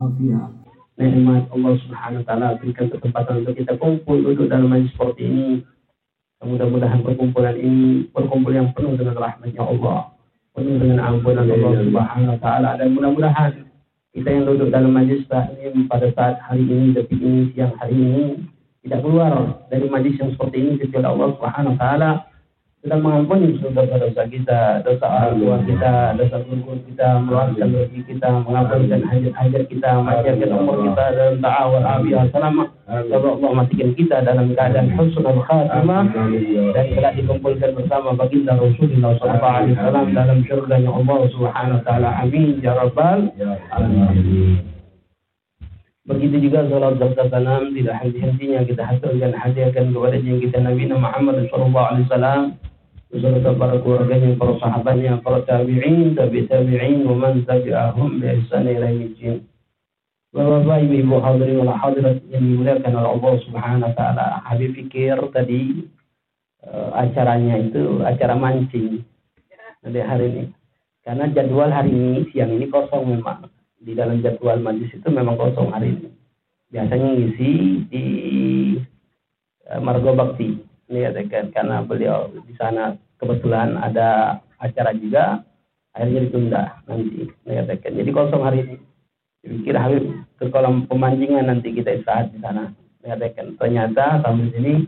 afiat nikmat Allah Subhanahu wa taala berikan kesempatan untuk kita kumpul duduk dalam majlis seperti ini. Mudah-mudahan perkumpulan ini perkumpulan yang penuh dengan rahmatnya Allah, penuh dengan ampunan Allah Subhanahu wa taala. Dan mudah-mudahan kita yang duduk dalam majlis ini pada saat hari ini, detik ini, siang hari ini tidak keluar dari majlis yang seperti ini kecuali Allah Subhanahu wa taala sedang mengampuni dosa-dosa kita, dosa orang tua kita, dosa guru kita, meluaskan rezeki kita, mengampuni hajat-hajat kita, mengajarkan umur kita dalam ta'awal abiyah selama Semoga Allah matikan kita dalam keadaan husnul khatimah dan telah dikumpulkan bersama baginda Rasulullah sallallahu alaihi wasallam dalam surga Allah Subhanahu wa taala. Amin ya rabbal alamin. Begitu juga salat dan salam tidak henti-hentinya kita hasilkan hadiahkan kepada yang kita Nabi Muhammad sallallahu alaihi wasallam beserta para keluarganya, para sahabatnya, para tabi'in, tabi tabi'in, wa man tabi'ahum bi ihsan ila yaumil Bapak-bapak, ibu-ibu hadirin wal hadirat yang dimuliakan oleh Allah Subhanahu wa taala. Habib pikir tadi uh, acaranya itu acara mancing. Nanti hari ini. Karena jadwal hari ini siang ini kosong memang di dalam jadwal majlis itu memang kosong hari ini. Biasanya ngisi di uh, Margo Bakti. Ini ya kan karena beliau di sana kebetulan ada acara juga akhirnya ditunda nanti. Ini ya kan. Jadi kosong hari ini. Pikir Habib ke kolam pemancingan nanti kita istirahat di sana. Ini ya kan. Ternyata sambil sini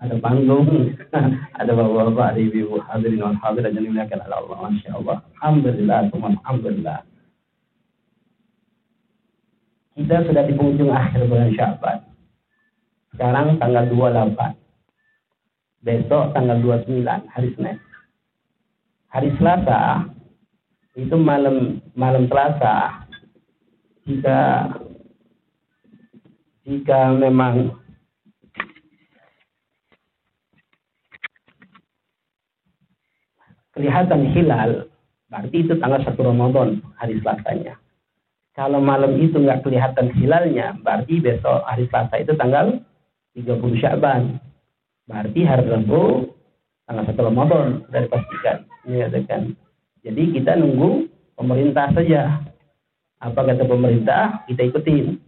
ada panggung, ada bapak-bapak, ada ibu-ibu hadirin wal hadirat yang dimuliakan oleh Allah. Masya Allah. Alhamdulillah, Alhamdulillah kita sudah di penghujung akhir bulan Syaban. Sekarang tanggal 28. Besok tanggal 29, hari Senin. Hari Selasa itu malam malam Selasa jika jika memang kelihatan hilal berarti itu tanggal 1 Ramadan hari Selasanya kalau malam itu nggak kelihatan hilalnya, berarti besok hari Selasa itu tanggal 30 Syaban. Berarti hari Rabu tanggal 1 Ramadan sudah dipastikan. Ini kan. Jadi kita nunggu pemerintah saja. Apa kata pemerintah, kita ikutin.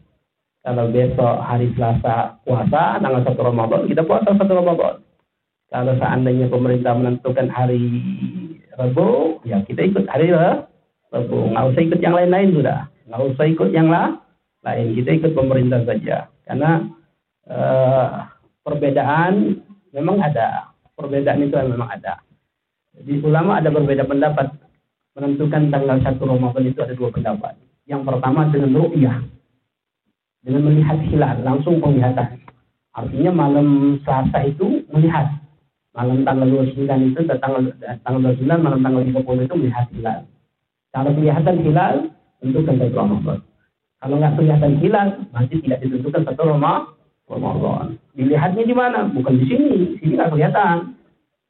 Kalau besok hari Selasa puasa, tanggal 1 Ramadan, kita puasa 1 Ramadan. Kalau seandainya pemerintah menentukan hari Rabu, ya kita ikut hari Rabu. Nggak usah ikut yang lain-lain sudah nggak usah ikut yang lain kita ikut pemerintah saja karena uh, perbedaan memang ada perbedaan itu memang ada. Jadi ulama ada berbeda pendapat. Menentukan tanggal satu Ramadan itu ada dua pendapat. Yang pertama dengan ru'yah. Dengan melihat hilal langsung penglihatan. Artinya malam Selasa itu melihat. Malam tanggal 29 itu tanggal tanggal 29 malam tanggal 30 itu melihat hilal. Kalau kelihatan hilal tentukan satu Ramadan. Kalau nggak kelihatan hilal, nanti tidak ditentukan satu Ramadan. Dilihatnya di mana? Bukan di sini. Sini nggak kelihatan.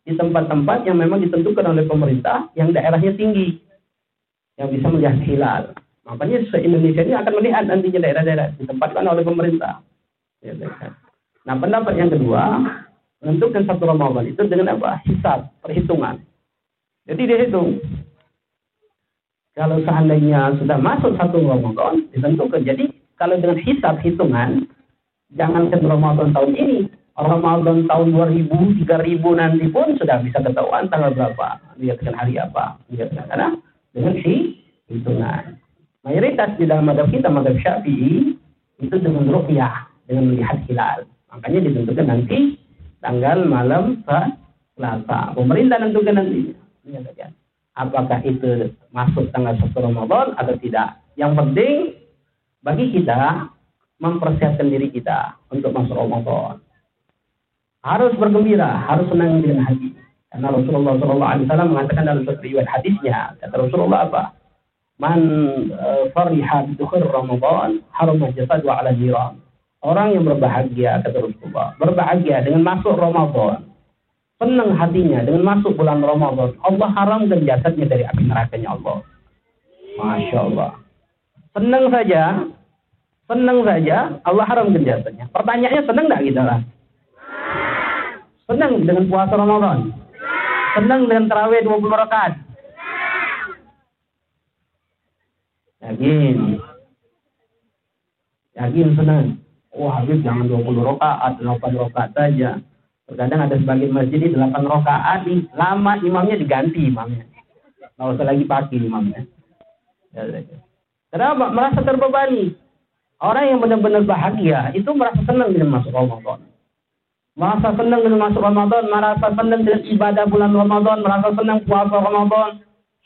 Di tempat-tempat yang memang ditentukan oleh pemerintah, yang daerahnya tinggi, yang bisa melihat hilal. Makanya se-Indonesia ini akan melihat nantinya daerah-daerah ditempatkan oleh pemerintah. Ya? Nah pendapat yang kedua, menentukan satu Ramadan itu dengan apa? Hisab, perhitungan. Jadi dihitung kalau seandainya sudah masuk satu Ramadan, ditentukan. Jadi kalau dengan hisab hitungan, jangan ke Ramadan tahun ini, Ramadan tahun 2000, 3000 nanti pun sudah bisa ketahuan tanggal berapa, lihatkan hari apa, lihatkan karena dengan si hitungan. Mayoritas di dalam madhab kita, madhab syafi'i, itu dengan ruqyah, dengan melihat hilal. Makanya ditentukan nanti tanggal malam Selasa. Pemerintah tentukan nanti. Lihat apakah itu masuk tanggal 1 Ramadan atau tidak. Yang penting bagi kita mempersiapkan diri kita untuk masuk Ramadan. Harus bergembira, harus senang dengan hati. Karena Rasulullah SAW mengatakan dalam satu riwayat hadisnya, kata Rasulullah apa? Man uh, fariha bidukhir Ramadan haramah jasadu ala jiran. Orang yang berbahagia, kata Rasulullah, berbahagia dengan masuk Ramadan, senang hatinya dengan masuk bulan Ramadan, Allah haramkan jasadnya dari api nerakanya Allah. Masya Allah. Senang saja, senang saja, Allah haramkan jasadnya. Pertanyaannya senang tidak kita lah? Senang dengan puasa Ramadan? Senang dengan terawih 20 rakaat? Yakin. Yakin senang. Oh Habib jangan 20 rakaat, 8 rakaat saja. Terkadang ada sebagian masjid ini 8 rakaat, lama imamnya diganti imamnya. Nggak usah lagi pakai imamnya. Ya, ya, ya. Kenapa? Merasa terbebani. Orang yang benar-benar bahagia itu merasa senang dengan masuk Ramadan. Merasa senang dengan masuk Ramadan, merasa senang dengan ibadah bulan Ramadan, merasa senang puasa Ramadan,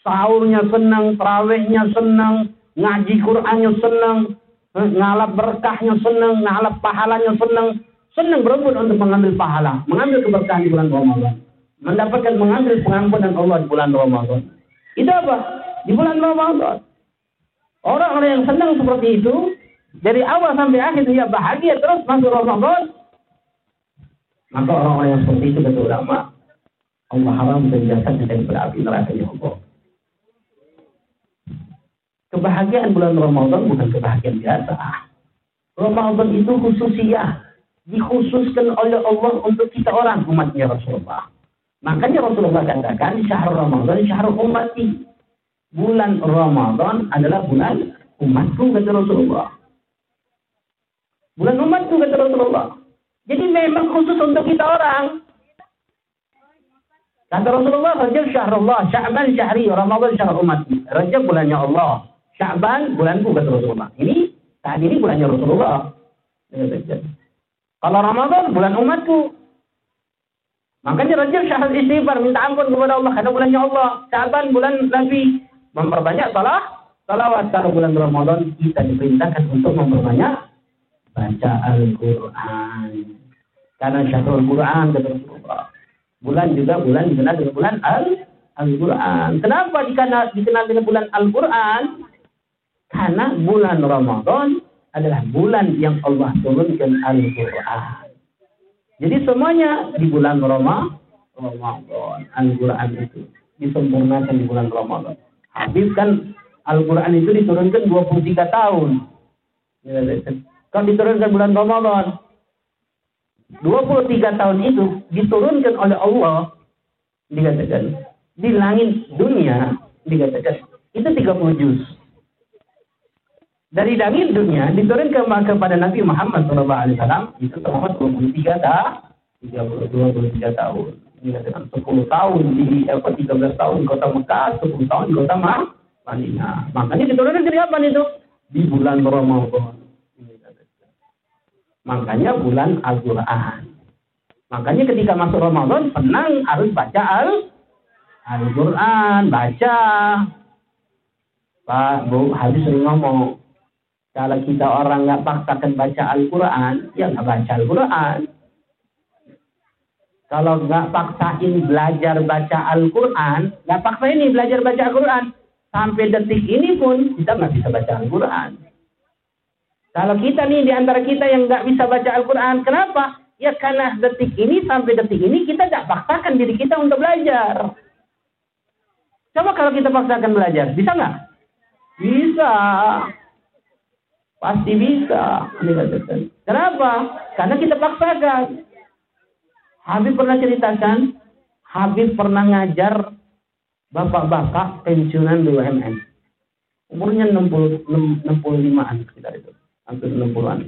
sahurnya senang, terawihnya senang, ngaji Qur'annya senang, eh, ngalap berkahnya senang, ngalap pahalanya senang, senang berebut untuk mengambil pahala, mengambil keberkahan di bulan Ramadan, mendapatkan mengambil pengampunan Allah di bulan Ramadan. Itu apa? Di bulan Ramadan. Orang-orang yang senang seperti itu, dari awal sampai akhir dia bahagia terus masuk Ramadan. Maka orang-orang yang seperti itu kata ulama, Allah haram dan jasad dari berapi neraka Allah. Kebahagiaan bulan Ramadan bukan kebahagiaan biasa. Ramadan itu khususnya dikhususkan oleh Allah untuk kita orang umatnya Rasulullah. Makanya Rasulullah katakan syahr Ramadan syahr ummati. Bulan Ramadan adalah bulan umatku kata Rasulullah. Bulan umatku kata Rasulullah. Jadi memang khusus untuk kita orang. Kata Rasulullah, Rajab syahrullah, Sya'ban syahri, Ramadan syahr umatku. Rajab bulannya Allah, Sya'ban bulanku kata Rasulullah. Ini saat ini bulannya Rasulullah. Kalau Ramadan bulan umatku. Makanya Rajab syahr istighfar, minta ampun kepada Allah karena bulannya Allah. Sya'ban bulan Nabi. Memperbanyak salah, salawat. Kalau bulan Ramadan kita diperintahkan untuk memperbanyak baca Al-Quran. Karena syahrul Quran. Bulan juga bulan dikenal dengan bulan Al-Quran. Kenapa dikenal, dikenal dengan bulan Al-Quran? Karena bulan Ramadan adalah bulan yang Allah turunkan Al-Quran. Jadi semuanya di bulan Ramadan, Al-Quran itu disempurnakan di bulan Ramadan. Habis kan Al-Quran itu diturunkan 23 tahun. Kan diturunkan bulan Ramadan. 23 tahun itu diturunkan oleh Allah dikatakan di langit dunia dikatakan itu 30 juz. Dari langit dunia diturunkan kepada Nabi Muhammad SAW itu selama 23 tahun, 32 23 tahun. Dikatakan 10 tahun di apa 13 tahun kota Mekah, 10 tahun kota Madinah. Makanya diturunkan dari apa itu? Di bulan Ramadan. Makanya bulan Al-Quran. Makanya ketika masuk Ramadan, senang harus baca Al-Quran, baca. Pak, Bu, habis sering ngomong, kalau kita orang nggak paksakan baca Al-Quran, ya nggak baca Al-Quran. Kalau nggak paksain belajar baca Al-Quran, nggak paksa ini belajar baca Al-Quran, sampai detik ini pun kita nggak bisa baca Al-Quran. Kalau kita nih di antara kita yang nggak bisa baca Al-Quran, kenapa? Ya karena detik ini sampai detik ini kita tidak paksakan diri kita untuk belajar. Coba kalau kita paksakan belajar, bisa nggak? Bisa. Pasti bisa. Kenapa? Karena kita paksakan. Habib pernah ceritakan, Habib pernah ngajar bapak-bapak pensiunan BUMN. Umurnya 60, 65-an sekitar itu hampir 60-an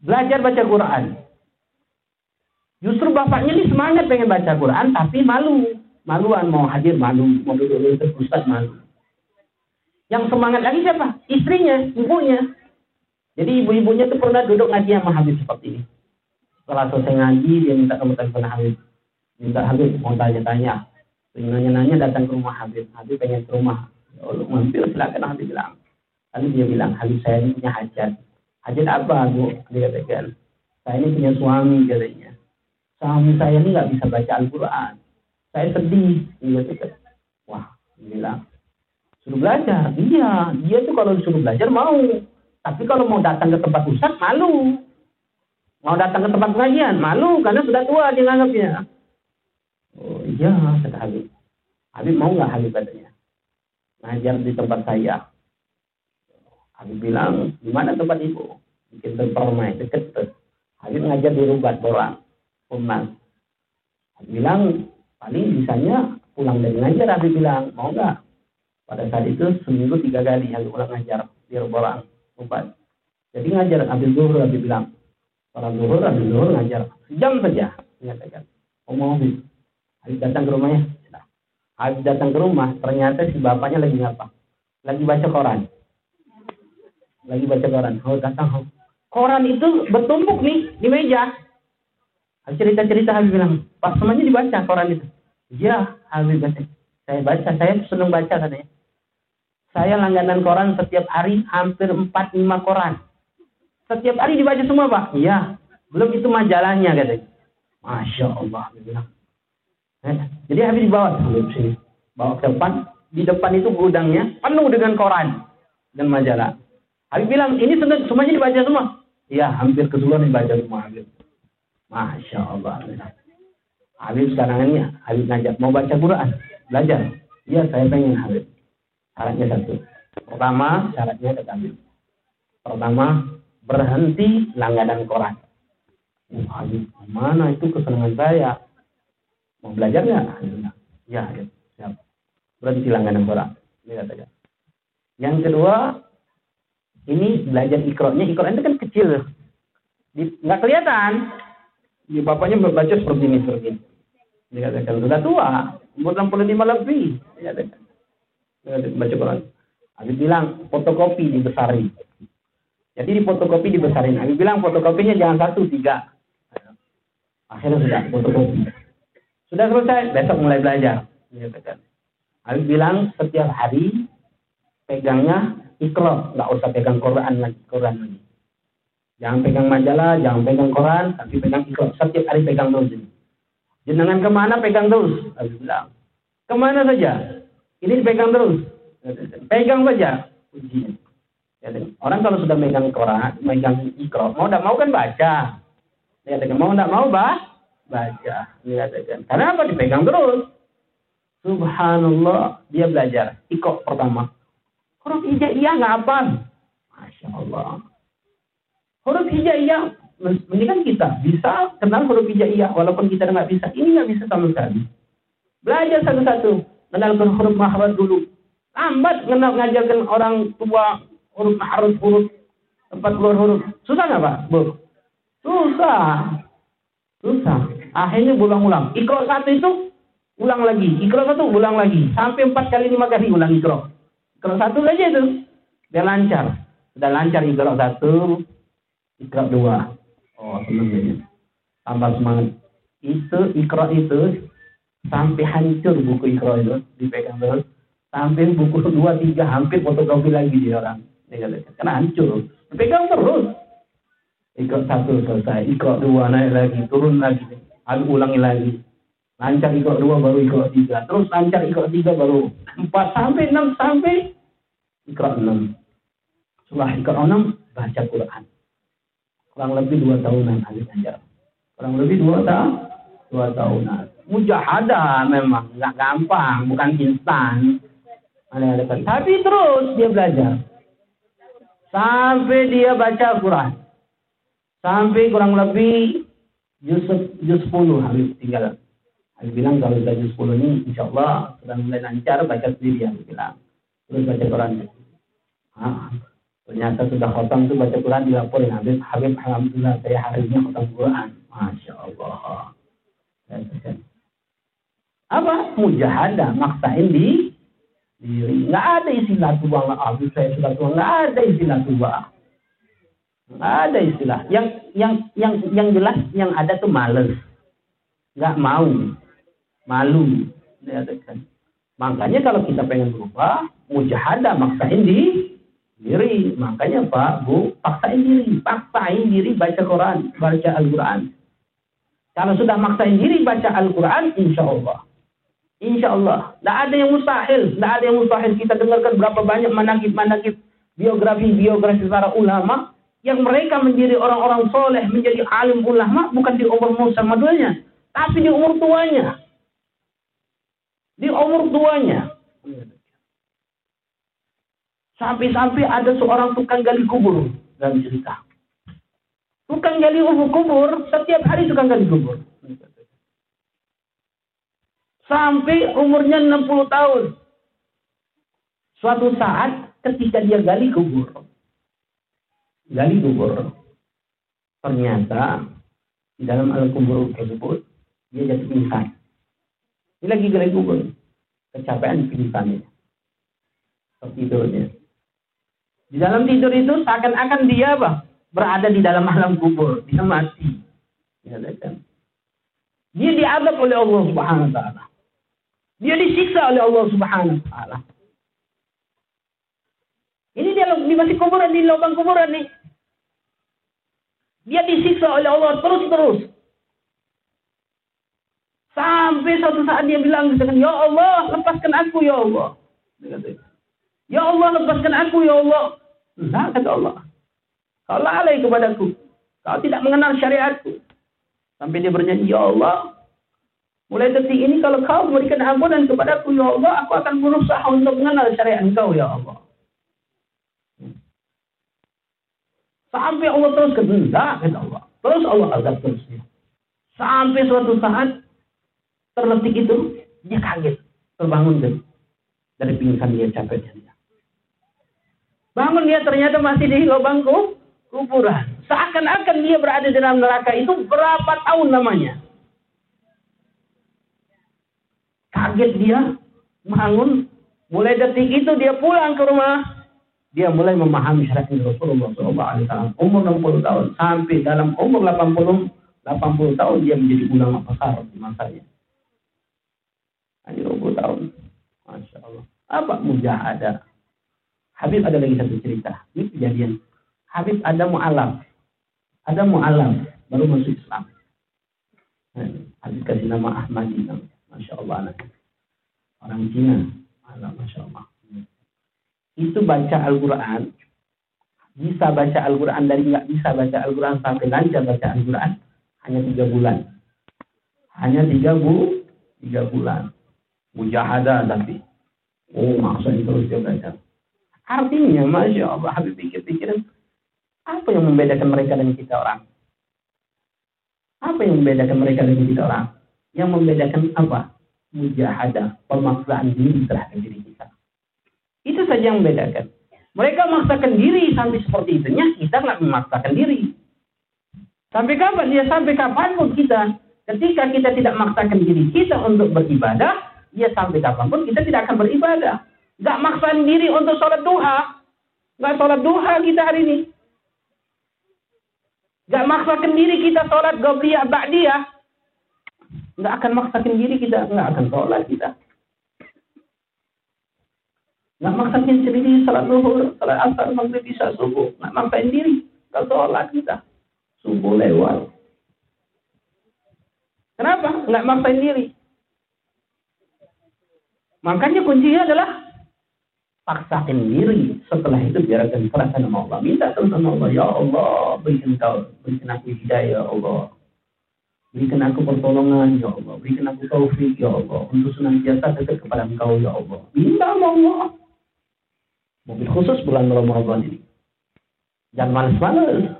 Belajar baca Quran. Justru bapaknya ini semangat pengen baca Quran, tapi malu. Maluan mau hadir malu, mau duduk Ustaz malu. Yang semangat lagi siapa? Istrinya, ibunya. Jadi ibu-ibunya tuh pernah duduk ngaji sama Habib seperti ini. Setelah selesai ngaji, dia minta kamu telepon Habib. Minta Habib, mau tanya-tanya. Nanya-nanya datang ke rumah Habib. Habib pengen ke rumah. Ya Allah, mampir silakan Habib bilang. Lalu dia bilang, Habib saya ini punya hajat. Hajat apa, Bu? Dia katakan, saya ini punya suami, katanya. Suami saya ini nggak bisa baca Al-Quran. Saya sedih. Dia katakan, wah, dia bilang, suruh belajar. Iya, dia tuh kalau disuruh belajar mau. Tapi kalau mau datang ke tempat pusat, malu. Mau datang ke tempat pengajian, malu karena sudah tua dia nganggapnya. Oh iya, kata Habib. Habib mau nggak Habib katanya? Ngajar di tempat saya. Habib bilang, di mana tempat ibu? Bikin permai, deket tuh. Habib ngajar di Rubat, Bolang, Umman. Habib bilang, paling bisanya pulang dari ngajar. Habib bilang, mau nggak? Pada saat itu seminggu tiga kali Habib pulang ngajar di Bolang, Rubat. Jadi ngajar habis zuhur habis bilang. Para zuhur habis zuhur ngajar. Sejam saja. Mengatakan. Omong habis. Habis datang ke rumahnya. Habis datang ke rumah, ternyata si bapaknya lagi ngapa? Lagi baca koran. Lagi baca koran. Oh datang. Oh. Koran itu bertumpuk nih di meja. Cerita-cerita Habib bilang, Pak semuanya dibaca koran itu. Iya, Habib baca. Saya baca, saya senang baca katanya. Saya langganan koran setiap hari hampir 4-5 koran. Setiap hari dibaca semua Pak. Iya. Belum itu majalahnya katanya. Masya Allah. Dia bilang. Eh, jadi habis dibawa Habib sini. Bawa ke depan. Di depan itu gudangnya penuh dengan koran dan majalah. Habib bilang, ini semuanya dibaca semua. Iya, hampir keseluruhan dibaca semua Habib. Masya Allah. Habib sekarang ini Habib ngajak mau baca Quran, belajar. Iya, saya pengen Habib. Syaratnya satu. Pertama, syaratnya kata Habib. Pertama, berhenti langganan Quran. Oh, Habib, mana itu kesenangan saya? Mau belajar nggak? Ya, Habib. Siap. Berhenti langganan Quran. Ini kata Yang kedua, ini belajar ikronya. Ikro itu kan kecil. Nggak kelihatan. Ya, bapaknya membaca seperti ini, seperti ini. Dikatakan sudah tua, umur 65 lebih. Dikatakan. Baca Quran. Habis bilang fotokopi dibesari. Jadi di fotokopi dibesarin. Habis bilang fotokopinya jangan satu, tiga. Akhirnya sudah fotokopi. Sudah selesai, besok mulai belajar. Dikatakan. Habis bilang setiap hari pegangnya ikro, nggak usah pegang Quran lagi, Quran lagi. Jangan pegang majalah, jangan pegang koran, tapi pegang ikut. Setiap hari pegang terus ini. Jenengan ke mana pegang terus? Habis bilang. Ke mana saja? Ini pegang terus. Pegang saja. Ujian. Orang kalau sudah megang koran, megang ikro, mau tidak mau kan baca. Ya, mau tidak mau bah, baca. Ya, Karena apa? Dipegang terus. Subhanallah, dia belajar. Ikro pertama. Huruf iya nggak apa. Masya Allah. Huruf hijaiyah, mendingan kita bisa kenal huruf hijaiyah walaupun kita nggak bisa. Ini nggak bisa sama sekali. Belajar satu-satu, kenalkan huruf makhraj dulu. Lambat kenal ngajarkan orang tua huruf makhraj huruf tempat keluar huruf. Susah nggak Pak? Bu? Susah. Susah. Akhirnya ulang-ulang. Ikro satu itu ulang lagi. Ikro satu ulang lagi. Sampai empat kali lima kali ulang ikro. Ikro satu aja itu. Dia lancar. Sudah lancar ikro satu, Ikra dua. Oh, jadi. Tambah semangat. Itu ikra itu sampai hancur buku ikra itu dipegang terus. Sampai buku dua tiga hampir fotokopi lagi dia orang. Karena hancur. Dipegang terus. Ikra satu selesai. Ikra dua naik lagi. Turun lagi. Aku ulangi lagi. Lancar ikra dua baru ikra tiga. Terus lancar ikra tiga baru empat sampai enam sampai ikra enam. Setelah ikra enam baca Quran kurang lebih dua tahunan Ali Ganjar. Kurang lebih dua tahun, dua tahunan. Mujahadah memang nggak gampang, bukan instan. Tapi terus dia belajar sampai dia baca Quran sampai kurang lebih juz juz 10 Habib tinggal. Habib bilang kalau juz 10 ini insya Allah sudah mulai lancar baca sendiri Habib bilang. Terus baca Quran. Ah, Ternyata sudah khotam itu baca Quran dilaporin Habib, Habib Alhamdulillah saya hari ini khotam Quran. Masya Allah. Apa? Mujahadah, maksain di diri. Nggak ada istilah tua, nggak Habib saya sudah tua, nggak ada istilah tua. Nggak ada istilah. Yang yang yang yang jelas yang ada tuh males. Nggak mau. Malu. Makanya kalau kita pengen berubah, mujahadah maksain di diri. Makanya Pak, Bu, paksain diri. Paksain diri baca Quran, baca Al-Quran. Kalau sudah maksain diri baca Al-Quran, insya Allah. Insya Allah. Tidak ada yang mustahil. Tidak ada yang mustahil. Kita dengarkan berapa banyak manakib-manakib biografi-biografi para ulama yang mereka menjadi orang-orang soleh, menjadi alim ulama bukan di umur musa maduanya, tapi di umur tuanya. Di umur tuanya. Sampai-sampai ada seorang tukang gali kubur dalam cerita. Tukang gali kubur, setiap hari tukang gali kubur. Sampai umurnya 60 tahun. Suatu saat ketika dia gali kubur. gali kubur. Ternyata di dalam alam kubur tersebut dia jatuh pingsan. Lagi gali kubur. Kecapean pingsan Tertidurnya. Di dalam tidur itu seakan-akan dia apa? Berada di dalam alam kubur. Dia mati. Ya, kan? Dia diadab oleh Allah Subhanahu wa taala. Dia disiksa oleh Allah Subhanahu wa taala. Ini dia di masih kuburan di lubang kuburan nih. Dia disiksa oleh Allah terus-terus. Sampai suatu saat dia bilang Ya Allah, lepaskan aku ya Allah. Ya Allah, lepaskan aku ya Allah. Nah, kata Allah. Kau lalai kepadaku. Kau tidak mengenal syariatku. Sampai dia bernyanyi, Ya Allah, mulai detik ini kalau kau memberikan ampunan kepadaku, Ya Allah, aku akan berusaha untuk mengenal syariat engkau, Ya Allah. Sampai Allah terus enggak, kata Allah. Terus Allah azab terusnya. Sampai suatu saat, terletik itu, dia kaget. Terbangun dari, dari pingsan dia capek. Bangun dia ternyata masih di lubang kuburan. Seakan-akan dia berada di dalam neraka itu berapa tahun namanya. Kaget dia, bangun. Mulai detik itu dia pulang ke rumah dia mulai memahami syariat Rasulullah SAW umur 60 tahun sampai dalam umur 80 80 tahun dia menjadi ulama besar di masanya. Hanya 20 tahun. Masya Allah. Apa mujahadah? Habib ada lagi satu cerita. Ini kejadian. Habib ada mu'alaf. Ada mu'alaf. Baru masuk Islam. Habib kasih nama Ahmad. Masya Allah. Anak. Orang Cina. Allah, Masya Allah itu baca Al-Quran, bisa baca Al-Quran dari nggak bisa baca Al-Quran sampai lancar baca Al-Quran, hanya tiga bulan. Hanya tiga bu, tiga bulan. Mujahadah tapi. Oh, maksudnya terus dia baca. Artinya, Masya Allah, Habib pikir-pikir, apa yang membedakan mereka dan kita orang? Apa yang membedakan mereka dan kita orang? Yang membedakan apa? Mujahadah, pemaksaan diri terhadap diri kita. Itu saja yang membedakan. Mereka memaksakan diri sampai seperti itu. kita nggak memaksakan diri. Sampai kapan? Ya sampai kapan pun kita. Ketika kita tidak memaksakan diri kita untuk beribadah, ya sampai kapan pun kita tidak akan beribadah. Gak maksakan diri untuk sholat duha. Gak sholat duha kita hari ini. Gak maksakan diri kita sholat gobliyah ba'diyah. Gak akan maksakan diri kita. Gak akan sholat kita. Nggak maksain sendiri salat zuhur, salat asar, maghrib, bisa subuh. Nggak maksain diri. Nggak sholat kita. Subuh lewat. Kenapa? Nggak maksain diri. Makanya kuncinya adalah paksakan diri. Setelah itu biarkan perasaan sama Allah. Minta sama Allah. Ya Allah, berikan kau, berikan aku hidayah ya Allah. Berikan aku pertolongan, ya Allah. Berikan aku taufik, ya Allah. Untuk senantiasa dekat kepada engkau, ya Allah. Minta sama Allah. Mobil khusus bulan Ramadan ini. Jangan males-males.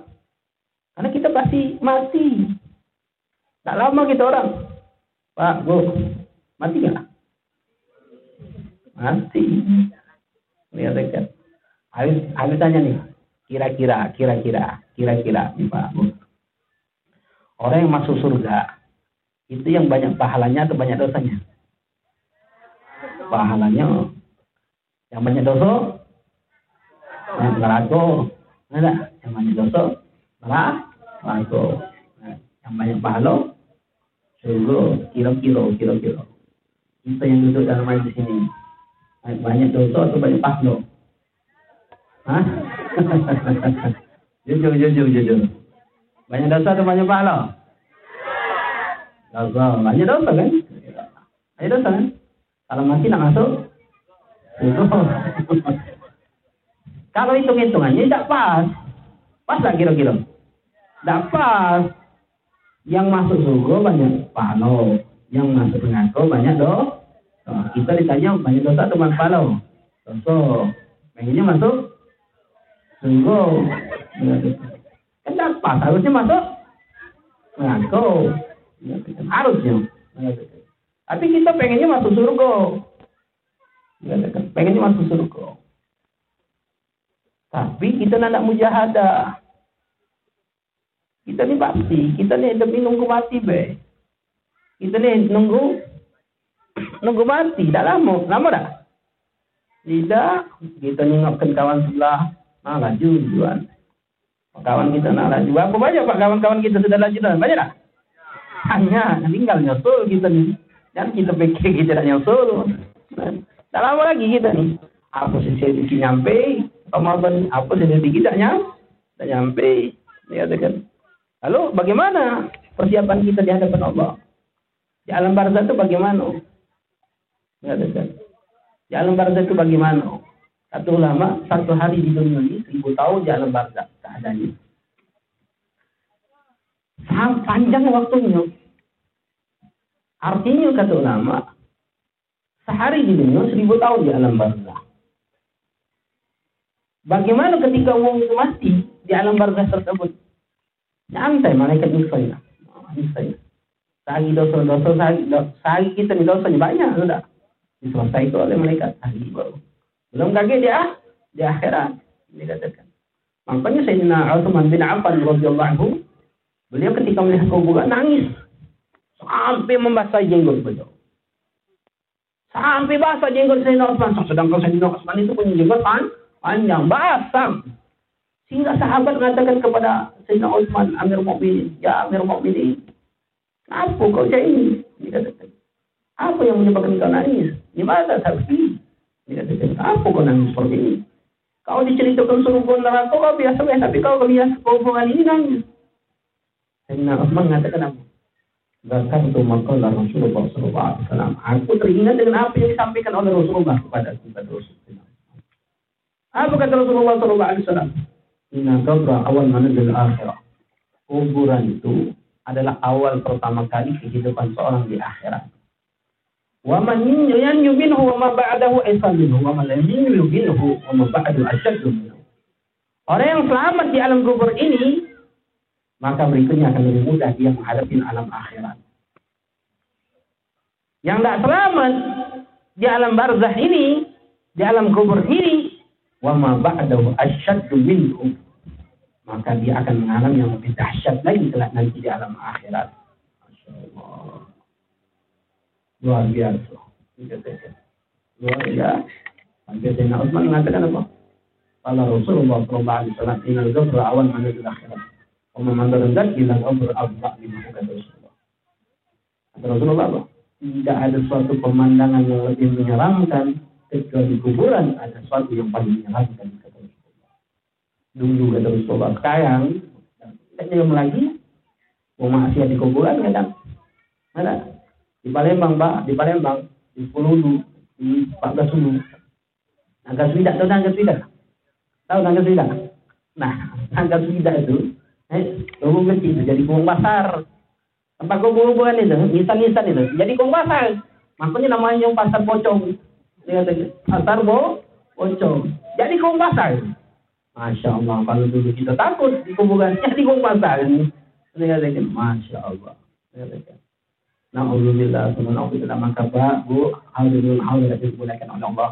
Karena kita pasti mati. Tak lama kita orang. Pak, Bu, mati nggak? Mati. Lihat dekat. Habis, habis tanya nih. Kira-kira, kira-kira, kira-kira nih Pak. Orang yang masuk surga, itu yang banyak pahalanya atau banyak dosanya? Pahalanya. Yang banyak dosa, yang neraka ada yang banyak dosa neraka yang banyak pahala surga kira-kira kira-kira kita yang duduk dalam majlis ini banyak dosa atau banyak pahala Hah? jujur jujur jujur banyak dosa atau banyak pahala dosa banyak dosa kan banyak dosa kan kalau mati nak masuk Kalau hitung-hitungannya tidak pas. Pas lah kira-kira? Tidak pas. Yang masuk surga banyak palo. Yang masuk neraka banyak do. Nah, kita ditanya banyak dosa atau palo. Dosa. Pengennya masuk surga. Kan tidak pas. Harusnya masuk neraka. Harusnya. Tapi kita pengennya masuk surga. Pengennya masuk surga. Tapi kita nak mujahadah. Kita ni bakti, kita ni demi nunggu mati be. Kita ni nunggu nunggu mati, dah lama, lama dah. Tidak, kita ingatkan kawan sebelah, nah laju jual. Kawan kita nak laju. Berapa banyak pak kawan-kawan kita sudah laju? Banyak dah? Hanya tinggal nyusul kita ni. Dan kita fikir kita dah nyusul. Dah lama lagi kita ni. Apa sisi nyampe, Ramadan apa sisi kita nyampe, tak nyampe. Dia katakan, Lalu bagaimana persiapan kita di hadapan Allah? Di alam barzah itu bagaimana? Di alam barzah itu bagaimana? Satu ulama, satu hari di dunia ini, seribu tahun di alam barzah keadaannya. Sangat panjang waktunya. Artinya kata ulama, sehari di dunia, seribu tahun di alam barzah. Bagaimana ketika uang itu mati di alam barzah tersebut? Nyantai malaikat nyusahin. Nyusahin. Sagi dosa-dosa, sagi, kita ni dosanya banyak sudah. Diselesaikan oleh malaikat. Sagi baru. Belum kaget dia, di akhirat. Dikatakan. Makanya Sayyidina Uthman bin Affan radhiyallahu anhu, beliau ketika melihat kuburan nangis sampai membasahi jenggot beliau. Sampai basah jenggot Sayyidina Uthman. Sedangkan Sayyidina Uthman itu punya jenggot panjang, basah. Sehingga sahabat mengatakan kepada Sayyidina Utsman, Amir Mukminin, ya Amir Mukminin, apa kau macam ini? Dikatakan, apa yang menyebabkan kau nangis? Di mana saksi? Dikatakan, apa kau nangis seperti ini? Kau diceritakan surga neraka kau biasa biasa, tapi kau lihat kehubungan ini nangis. Sayyidina Utsman mengatakan apa? Bahkan itu maka Rasulullah SAW. Aku teringat dengan apa yang disampaikan oleh Rasulullah kepada kita Rasulullah. Apa kata Rasulullah SAW? Inna qabra awal manazil akhirah. Kuburan itu adalah awal pertama kali kehidupan seorang di akhirat. Wa man yanju minhu wa ma ba'dahu wa. Orang yang selamat di alam kubur ini maka berikutnya akan lebih mudah dia menghadapi alam akhirat. Yang tidak selamat di alam barzah ini, di alam kubur ini, wa ma maka dia akan mengalami yang lebih dahsyat lagi kelak nanti di alam akhirat. Masya Allah. Luar biasa. Luar biasa. Sampai Sayyidina Utsman mengatakan apa? Kalau Rasulullah Sallallahu Alaihi Wasallam inal gabra awal mana di akhirat. Man rendah bilang gabra abba lima kata Rasulullah. Kata Rasulullah apa? Tidak ada suatu pemandangan yang lebih menyeramkan kecuali kuburan ada sesuatu yang paling menyenangkan kata Rasulullah. Dulu kata Rasulullah, sekarang tidak lagi mau maksiat di kuburan kadang ada di Palembang pak di Palembang di Sepuluh di Pak Gasulu Naga Swida tahu Naga Swida tahu Naga Swida nah Naga Swida itu eh lubung kecil itu jadi kubung pasar tempat kubur-kuburan itu nisan-nisan itu jadi kubung pasar makanya namanya yang pasar pocong pasar bo, pocong. Jadi kong pasar. Masya Allah, kalau dulu kita takut di kuburan, jadi kong pasar. Masya Allah. Na'udzubillah, Na'udzubillah, maka Bu, hadirin hadirat dimuliakan oleh Allah.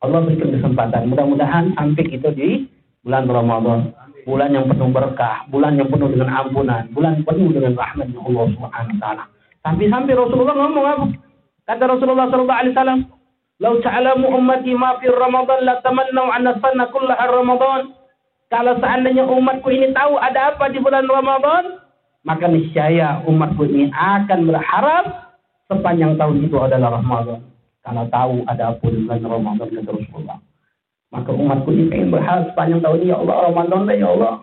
Allah berikan kesempatan. Mudah-mudahan sampai kita di bulan Ramadan. Bulan yang penuh berkah, bulan yang penuh dengan ampunan, bulan penuh dengan rahmatnya Allah Subhanahu wa taala. Sampai-sampai Rasulullah ngomong apa? Kata Rasulullah sallallahu alaihi wasallam, Lau ta'lamu ummati ma fi Ramadan la tamannau anna sanna kullaha Ramadan. Kalau seandainya umatku ini tahu ada apa di bulan Ramadan, maka niscaya umatku ini akan berharap sepanjang tahun itu adalah Ramadan. Kalau tahu ada di bulan Ramadan kata Rasulullah. Maka umatku ini ingin berharap sepanjang tahun ini ya Allah Ramadan ya Allah.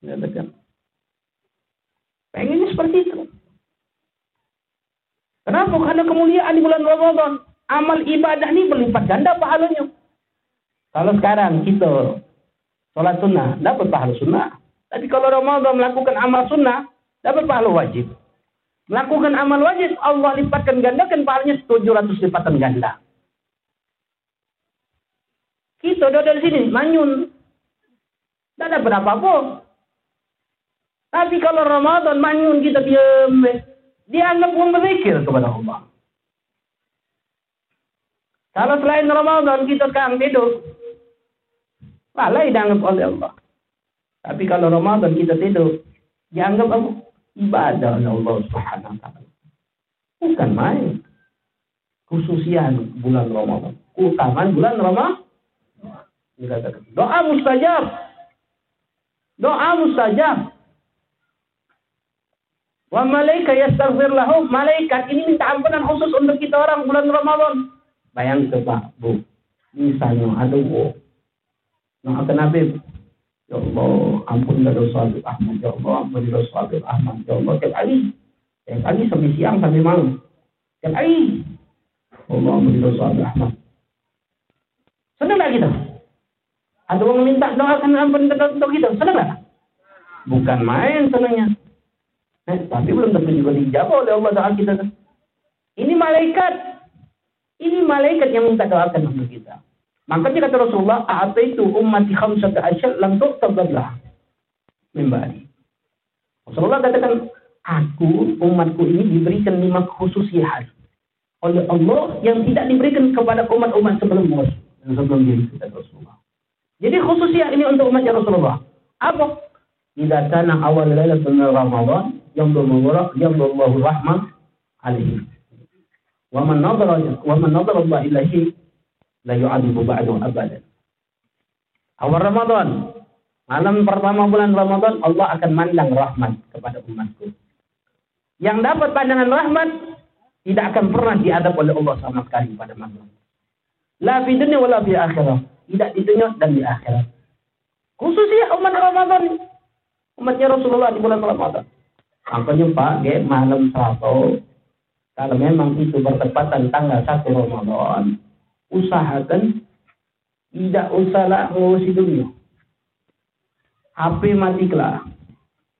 Ya, betul. Pengennya seperti itu. Kenapa? Karena kemuliaan di bulan Ramadan amal ibadah ini berlipat ganda pahalanya. Kalau sekarang kita sholat sunnah, dapat pahala sunnah. Tapi kalau Ramadan melakukan amal sunnah, dapat pahala wajib. Melakukan amal wajib, Allah lipatkan gandakan pahalanya 700 lipatan ganda. Kita udah dari sini, manyun. Tidak ada berapa pun. Tapi kalau Ramadan manyun kita diam, dianggap pun berzikir kepada Allah. Kalau selain Ramadan kita sekarang tidur. Lalai dianggap oleh Allah. Tapi kalau Ramadan kita tidur, dianggap apa? Ibadah oleh Allah Subhanahu wa taala. Bukan main. Khususian bulan Ramadan. Utaman bulan Ramadan. Doa mustajab. Doa mustajab. Wa malaikat yastaghfir lahum. Malaikat ini minta ampunan khusus untuk kita orang bulan Ramadan. Bayangkan Pak, Bu. Misalnya ada Bu. Nah, Nabi. Ya Allah, ampunilah dosa Habib Ahmad. Ya Allah, ampunilah dosa Habib Ahmad. Ya Allah, tiap hari. Tiap hari sampai siang, sampai malam. Tiap hari. Ya Allah, ampunilah dosa Habib Ahmad. Senang tak kita? Ada orang minta doakan ampun untuk kita. Senang tak? Bukan main senangnya. Eh, tapi belum tentu juga dijawab oleh Allah doa kita. Ini malaikat. Ini malaikat yang minta doakan untuk kita. Makanya kata Rasulullah, "A'taitu ummati khamsata asyad lam tu'tab lah." Membari. Rasulullah katakan, aku umatku ini diberikan lima khususiat oleh Allah yang tidak diberikan kepada umat-umat sebelum sebelum diri kita Rasulullah. Jadi khususiat ini untuk umatnya Rasulullah. Apa? Idza kana awal lailatul Ramadan yamdullahu mubarak yamdullahu rahmah alaihi. Wa man nadara wa man nadara Allah ilahi la yu'adibu ba'du abadan. Awal Ramadan, malam pertama bulan Ramadan Allah akan mandang rahmat kepada umatku. Yang dapat pandangan rahmat tidak akan pernah diadab oleh Allah sama sekali pada malam. La fi dunia wala fi akhirah. Tidak di dunia dan di akhirat. Khususnya umat Ramadan. Umatnya Rasulullah di bulan Ramadan. Makanya Pak, malam satu. Kalau memang itu bertepatan tanggal 1 Ramadan, usahakan tidak usahlah ngurusi dunia. HP matilah,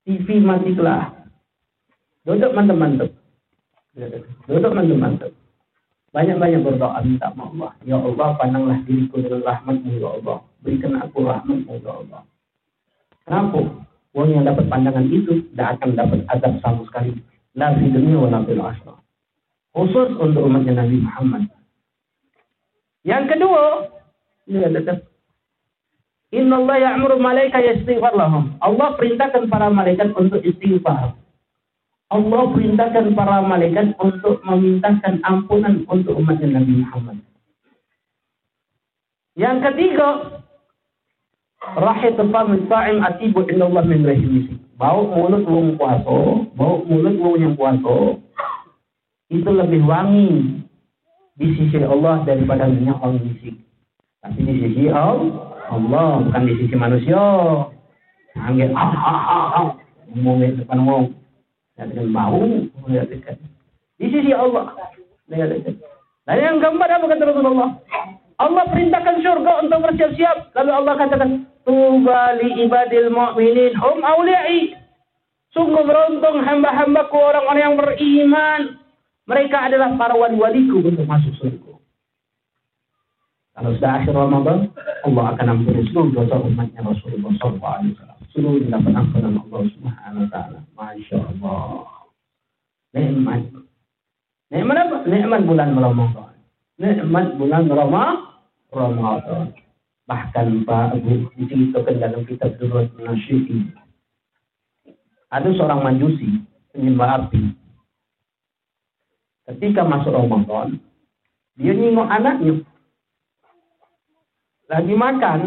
TV matilah. Duduk mantap-mantap. Duduk mantap-mantap. Banyak-banyak berdoa minta sama Allah. Ya Allah, pandanglah diriku dengan rahmatmu ya Allah. Berikan aku rahmatmu ya Allah. Kenapa? Orang yang dapat pandangan itu tidak akan dapat azab sama sekali. La fi dunia wa la fil Khusus untuk umatnya Nabi Muhammad yang kedua, katakan Inna Allah ya'muru malaika yastighfar lahum. Allah perintahkan para malaikat untuk istighfar. Allah perintahkan para malaikat untuk memintakan ampunan untuk umat Nabi Muhammad. Yang ketiga, rahit fam sa'im atibu inna Allah min rahimisi. Bau mulut wong puasa, bau mulut wong yang puasa itu lebih wangi di sisi Allah daripada minyak orang bisik. Tapi di sisi Allah, bukan di sisi manusia. Anggil ah ah ah ah, depan ngomong, dengan bau, dekat. Di sisi Allah, dekat. Dan yang keempat apa kata Rasulullah? Allah perintahkan surga untuk bersiap-siap. Lalu Allah katakan, Tuba li ibadil mu'minin hum awliya'i. Sungguh beruntung hamba-hambaku orang-orang yang beriman. Mereka adalah para wali-waliku untuk masuk surga. Kalau sudah akhir Ramadan, Allah akan ampuni seluruh dosa umatnya Rasulullah SAW. Seluruh dapat ampunan Allah Subhanahu Wa Taala. Masya Allah. Nikmat. Nikmat apa? Nikmat bulan Ramadan. Nikmat bulan Ramadan. Bahkan Pak Abu diceritakan dalam kitab Durrat Nasyidi. Ada seorang majusi penyembah api ketika masuk Ramadan, dia nengok anaknya. Lagi makan.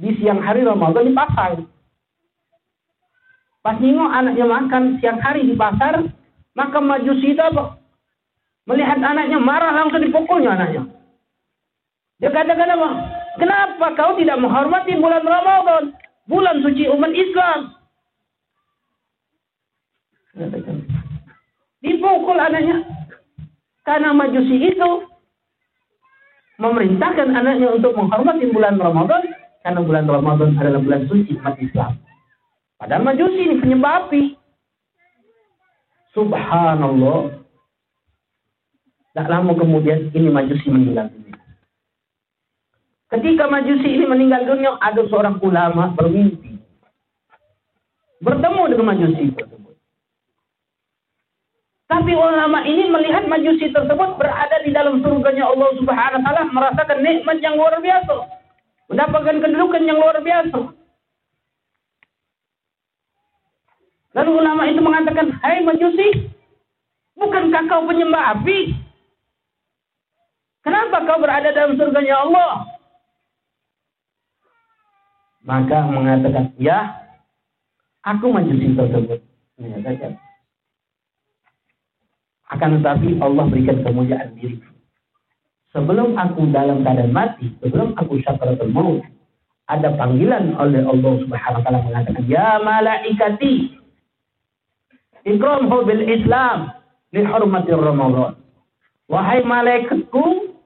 Di siang hari Ramadan di pasar. Pas nengok anaknya makan siang hari di pasar, maka majusi itu apa? Melihat anaknya marah langsung dipukulnya anaknya. Dia katakan apa? Kenapa kau tidak menghormati bulan Ramadan? Bulan suci umat Islam. Dipukul anaknya. Karena majusi itu memerintahkan anaknya untuk menghormati bulan Ramadan karena bulan Ramadan adalah bulan suci umat Islam. Padahal majusi ini penyembah api. Subhanallah. Tak lama kemudian ini majusi meninggal dunia. Ketika majusi ini meninggal dunia, ada seorang ulama bermimpi. Bertemu dengan majusi tapi ulama ini melihat majusi tersebut berada di dalam surganya Allah Subhanahu wa taala merasakan nikmat yang luar biasa. Mendapatkan kedudukan yang luar biasa. Lalu ulama itu mengatakan, Hai majusi, bukankah kau penyembah api? Kenapa kau berada dalam surganya Allah? Maka mengatakan, ya, aku majusi tersebut. Menyatakan. Akan tetapi Allah berikan kemuliaan diri. Sebelum aku dalam keadaan mati, sebelum aku syakaratul maut, ada panggilan oleh Allah Subhanahu wa taala mengatakan, "Ya malaikati, ikramhu bil Islam li hurmati Ramadan." Wahai malaikatku,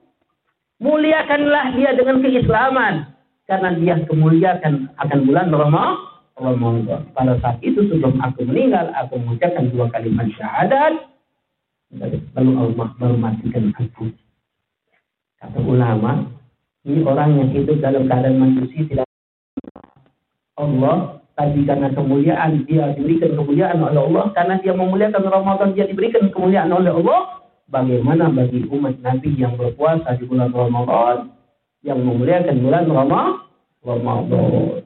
muliakanlah dia dengan keislaman karena dia kemuliakan akan bulan Ramadan. Pada saat itu sebelum aku meninggal, aku mengucapkan dua kalimat syahadat lalu Allah mematikan aku. Kata ulama, ini orang yang hidup dalam keadaan manusia tidak Allah, tapi karena kemuliaan dia diberikan kemuliaan oleh Allah, karena dia memuliakan Ramadan dia diberikan kemuliaan oleh Allah. Bagaimana bagi umat Nabi yang berpuasa di bulan Ramadan, yang memuliakan bulan Ramadan?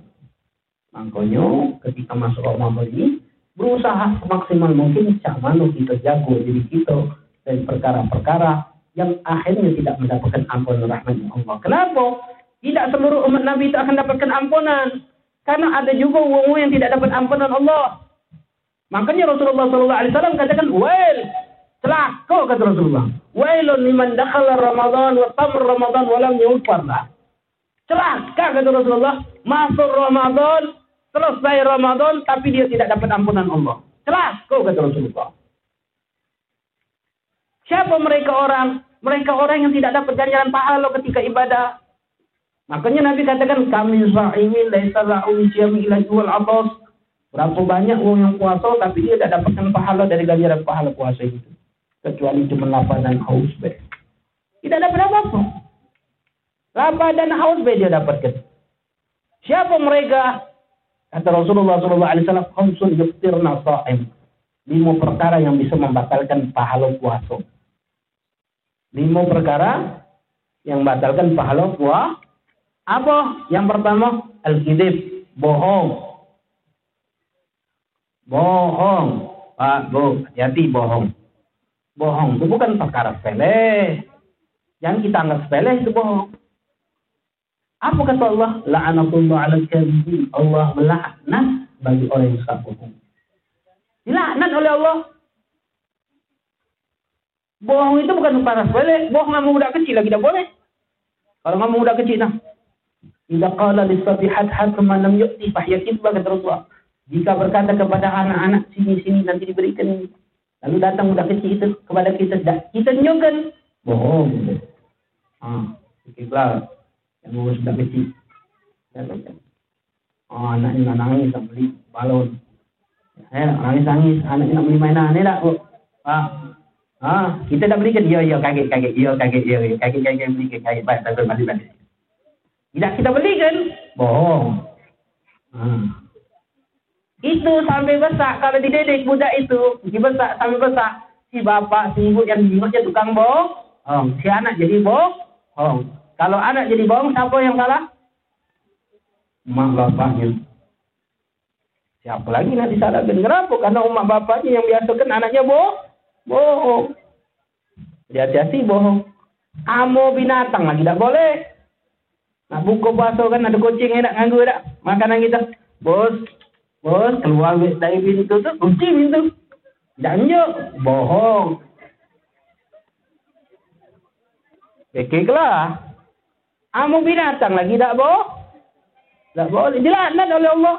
Makanya ketika masuk Ramadan ini, berusaha semaksimal mungkin mana kita jago diri kita dari perkara-perkara yang akhirnya tidak mendapatkan ampunan rahmat Allah. Kenapa? Tidak seluruh umat Nabi itu akan dapatkan ampunan. Karena ada juga wong yang tidak dapat ampunan Allah. Makanya Rasulullah SAW katakan, Wail, celaka kata Rasulullah. Wailun liman dakhala Ramadan wa tamr Ramadan wa lam yufarlah. Celaka kata Rasulullah, masuk Ramadan selesai Ramadan tapi dia tidak dapat ampunan Allah. Jelas kau kata Rasulullah. Siapa mereka orang? Mereka orang yang tidak dapat ganjaran pahala ketika ibadah. Makanya Nabi katakan kami sa'imin laisa la'u siyami ila jual atas. Berapa banyak orang yang puasa tapi dia tidak dapatkan pahala dari ganjaran pahala puasa itu. Kecuali cuma lapar dan haus be. Tidak dapat apa-apa. Lapar dan haus be dia dapatkan. Siapa mereka? Kata Rasulullah SAW, khamsun yuftirna sa'im. Lima perkara yang bisa membatalkan pahala puasa. Lima perkara yang membatalkan pahala puasa. Apa? Yang pertama, al-kidib, bohong. Bohong. Pak, Bu, hati-hati bohong. Bohong itu bukan perkara sepele. Yang kita anggap sepele itu bohong. Apa kata Allah? La'anatullah ala kadhibin. Allah melaknat bagi orang yang suka bohong. Dilaknat oleh Allah. Bohong itu bukan para sepele. Bohong sama budak kecil lagi tidak boleh. Kalau sama budak kecil nah. Idza qala lisafihat hakman lam yu'ti fahyakin kata Rasulullah. Jika berkata kepada anak-anak sini-sini nanti diberikan. Lalu datang budak kecil itu kepada kita. Kita nyukan. Bohong. Ah, ikiblah yang umur sudah kecil. Oh, anaknya nak nangis, tak beli balon. Eh, nangis-nangis, anaknya nak beli mainan, ni tak? Ah, ah, kita dah belikan, ya, ya, kaget, kaget, ya, kaget, ya, ya, kaget, kaget, belikan, kaget, baik, tak balik, balik. Tidak kita belikan, bohong. Hmm. Itu sampai besar, kalau dididik budak itu, si besar sampai besar, si bapak, si ibu yang jiwanya tukang bohong, oh, si anak jadi bohong, oh, kalau anak jadi bohong, siapa yang salah? Mak bapaknya. Siapa lagi nak disalahkan? Kenapa? Karena umat bapaknya yang biasakan anaknya bohong. Bohong. Hati-hati bohong. Amo binatang lagi tak boleh. Nak buka puasa kan ada kucing yang nak ganggu tak? Makanan kita. Bos, bos keluar dari pintu tu, kunci pintu. Janjuk, bohong. Kekeklah. Amu binatang lagi tak boh? Tak boleh. Dilaknat oleh Allah.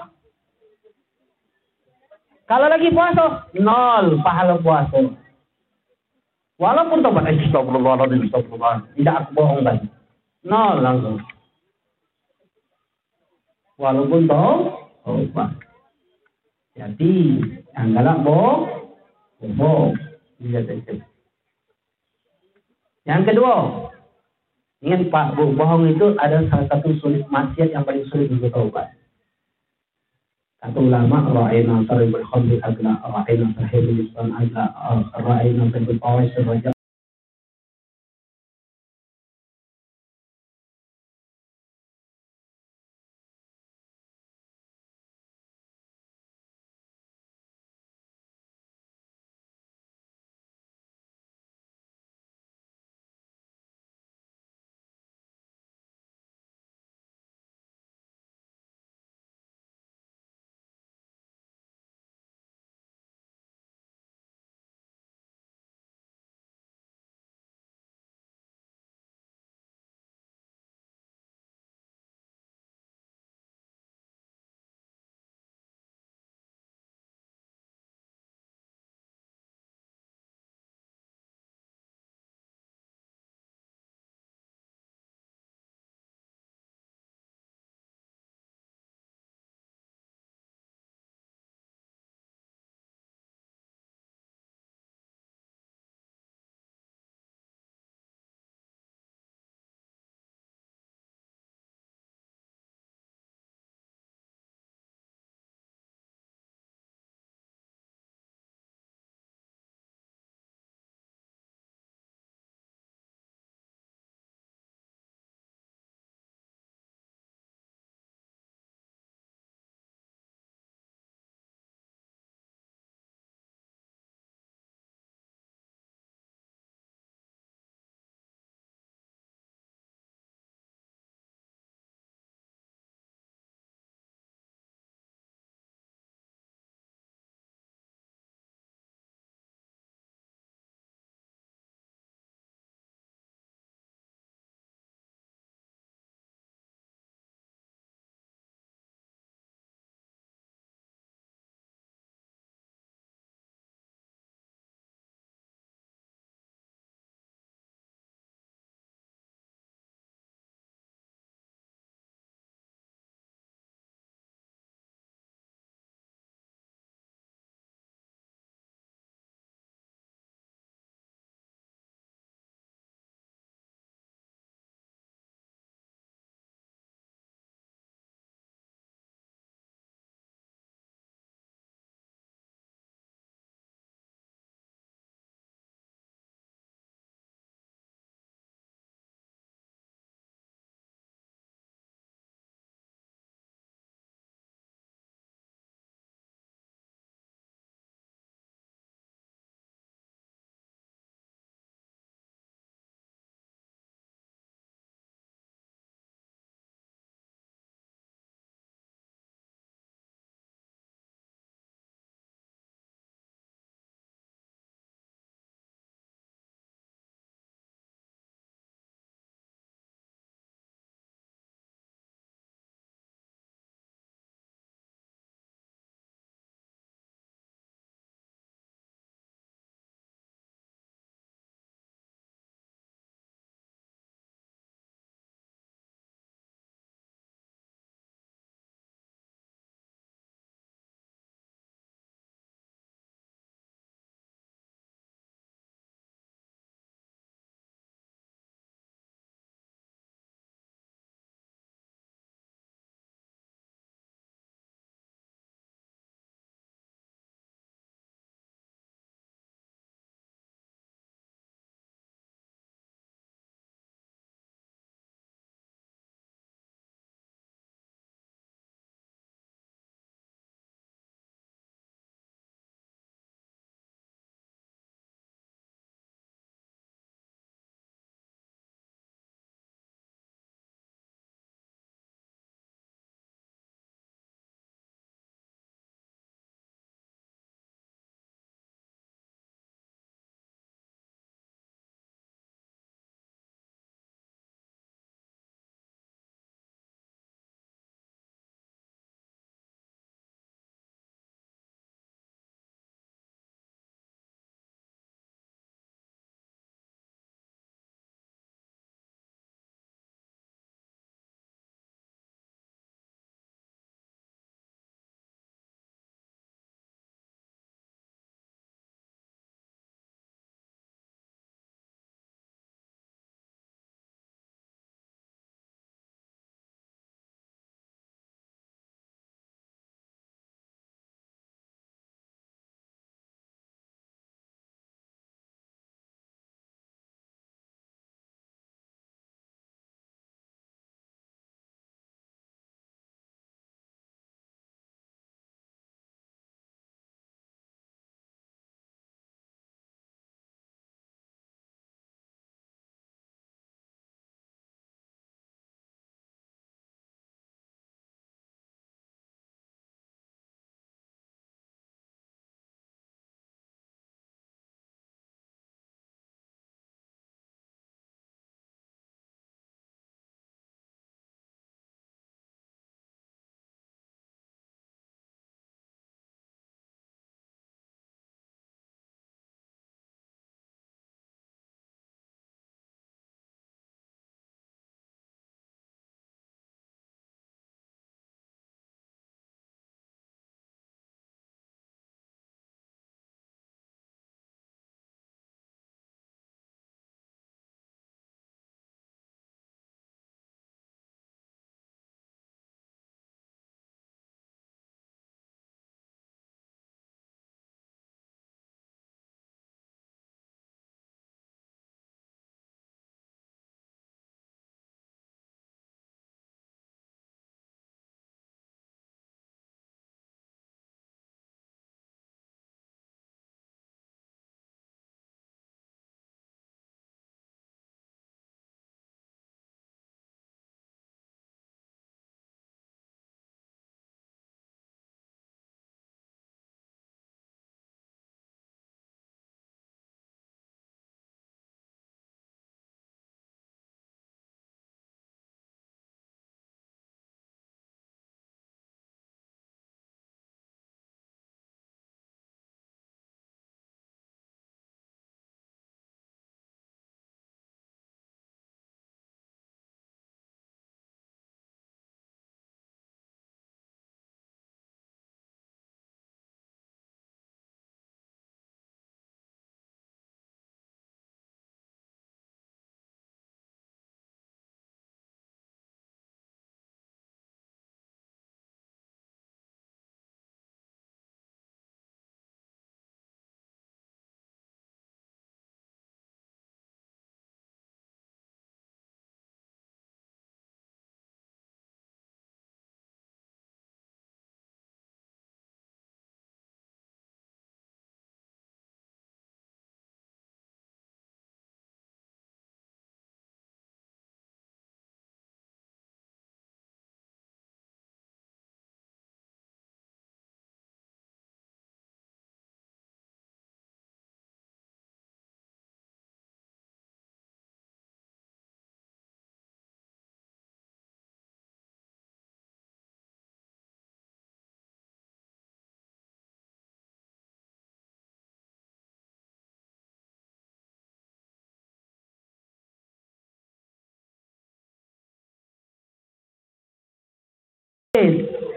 Kalau lagi puasa, nol pahala puasa. Walaupun tobat, astagfirullahaladzim, astagfirullah. Tidak aku bohong lagi. Nol langsung. Walaupun tobat. Jadi, yang galak bohong, bohong. Yang kedua, Ingat Pak, bohong itu ada salah satu sulit maksiat yang paling sulit untuk taubat. Kata ulama, ra'ayna saribul khamri agla, ra'ayna sahibul islam agla, ra'ayna sahibul awais sebagai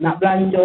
nak belanja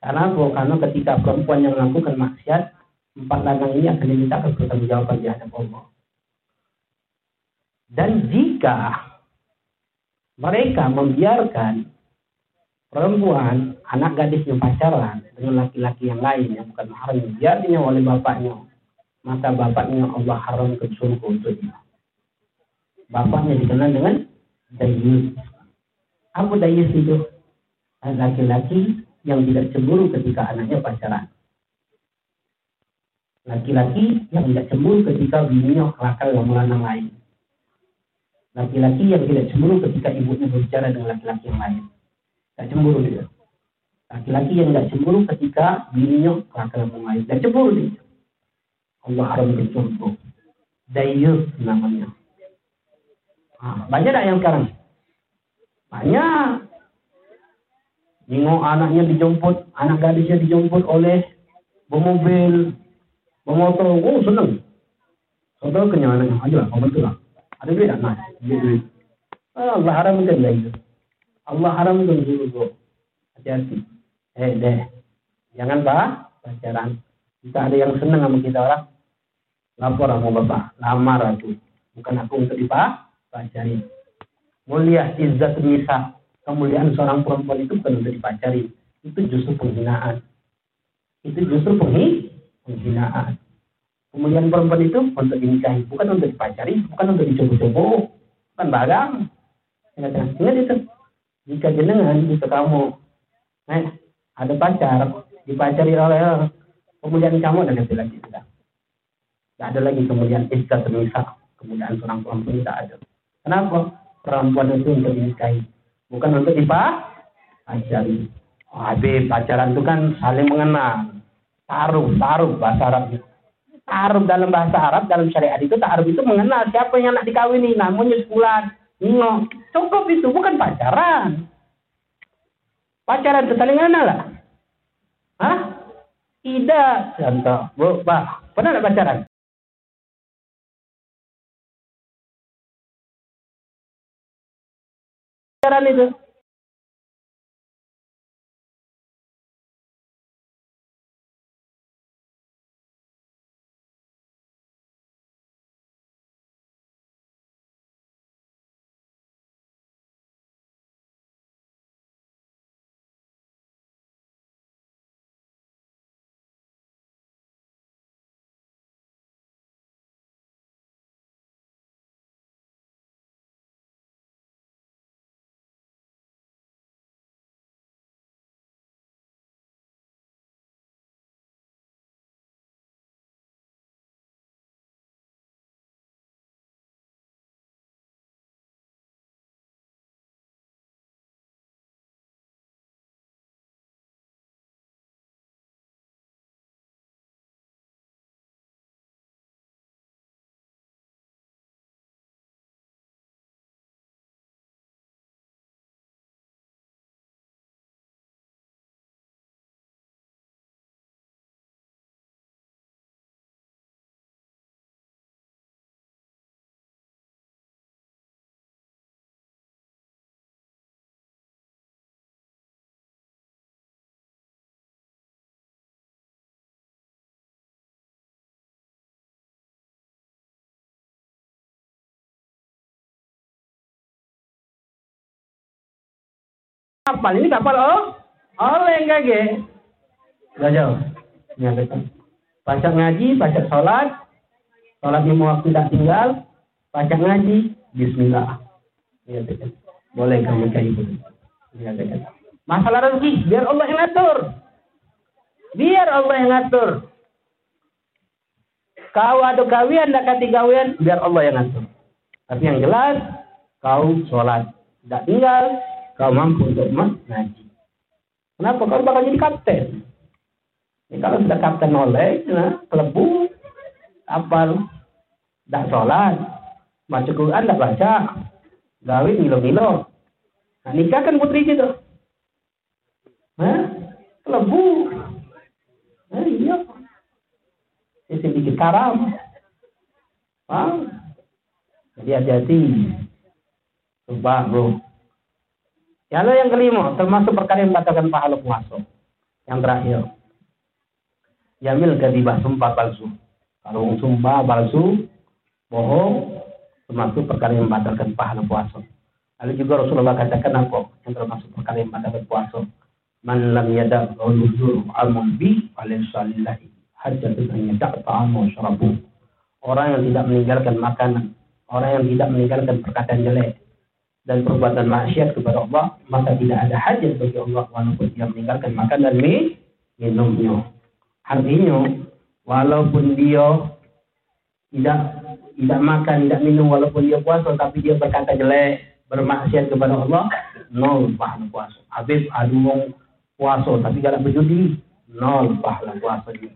Karena apa? Karena ketika perempuan yang melakukan maksiat, empat ladang ini akan dimintakan pertanggungjawaban di hadapan Allah. Dan jika mereka membiarkan perempuan, anak gadis yang pacaran dengan laki-laki yang lain yang bukan mahram dibiarkannya oleh bapaknya, maka bapaknya Allah haram ke surga untuknya. Bapaknya dikenal dengan dayus. Apa dayus itu? Laki-laki yang tidak cemburu ketika anaknya pacaran. Laki-laki yang tidak cemburu ketika bininya kelakar yang melanang lain. Laki-laki yang tidak cemburu ketika ibunya berbicara dengan laki-laki yang lain. Tidak cemburu dia. Laki-laki yang tidak cemburu ketika bininya kelakar yang lain. Tidak cemburu dia. Allah haram bercemburu. Dayus namanya. Nah, banyak tak yang sekarang? Banyak. Tengok anaknya dijemput, anak gadisnya dijemput oleh bermobil, bermotor. Oh, senang. Saudara kenyang anaknya. Ayolah, kau bantu lah. Ada duit tak? Nah, duit, duit. Ah, Allah haramkan lah itu. Allah haramkan dulu. Hati-hati. Eh, deh. Jangan bah, pacaran. Jika ada yang senang sama kita orang, lapor sama bapak. Lamar aku. Bukan aku untuk dipacari. Mulia izzat nisa kemuliaan seorang perempuan itu bukan untuk dipacari itu justru penghinaan. Itu justru penghinaan. Kemuliaan perempuan itu untuk dinikahi bukan untuk dipacari bukan untuk dicoba-coba. Bukan barang. Ingat ingat itu. Jika jenengan jika kamu eh, ada pacar dipacari oleh kemudian kamu dan nanti lagi tidak. Tidak ada lagi kemudian izzat nisa. Kemudian seorang perempuan tidak ada. Kenapa? Perempuan itu untuk dinikahi, bukan untuk dipacari. Oh, Habib, pacaran itu kan saling mengenal. Taruh, taruh bahasa Arabnya. Taruh dalam bahasa Arab, dalam syariat itu taruh itu mengenal siapa yang nak dikawini, namanya sebulan. No, cukup itu, bukan pacaran. Pacaran itu saling mengenal lah. Hah? Tidak. Contoh, bu, pak, pernah ada pacaran? Pacaran itu kapal ini kapal oh oleh enggak Gak jauh. Nyatakan. Baca ngaji, baca sholat, sholat lima waktu tidak tinggal, baca ngaji, Bismillah. Nyatakan. Boleh kamu kayak gitu. Nyatakan. Masalah rezeki, biar Allah yang ngatur. Biar Allah yang ngatur. Kau ada kawian, tidak kati kawian, biar Allah yang ngatur. Tapi yang jelas, kau sholat. Tidak tinggal, kau mampu untuk mengaji. Kenapa? Kau bakal jadi kapten. Ya, kalau sudah kapten oleh, ya, kelebu, apal, tidak sholat, baca Quran tidak baca, gawe milo-milo. Nah, nikah kan putri gitu. Hah? Kelebu. Nah, iya. Ini sedikit karam. Wow. Jadi hati-hati. Bro. Lalu yang kelima, termasuk perkara yang membatalkan pahala puasa. Yang terakhir, Yamil kadibah sumpah palsu. Kalau sumpah palsu, bohong, termasuk perkara yang membatalkan pahala puasa. Lalu juga Rasulullah katakan apa yang termasuk perkara yang membatalkan puasa. Man lam yada qawlul amun bi falinsalillahi hajatun an yada' ta'amu syarabu. Orang yang tidak meninggalkan makanan, orang yang tidak meninggalkan perkataan jelek, dan perbuatan maksiat kepada Allah, maka tidak ada hajat bagi Allah walaupun dia meninggalkan makan dan minumnya. Artinya, walaupun dia tidak tidak makan, tidak minum, walaupun dia puasa, tapi dia berkata jelek, bermaksiat kepada Allah, nol pahala puasa. Habis ada puasa, tapi tidak berjudi, nol pahala puasanya.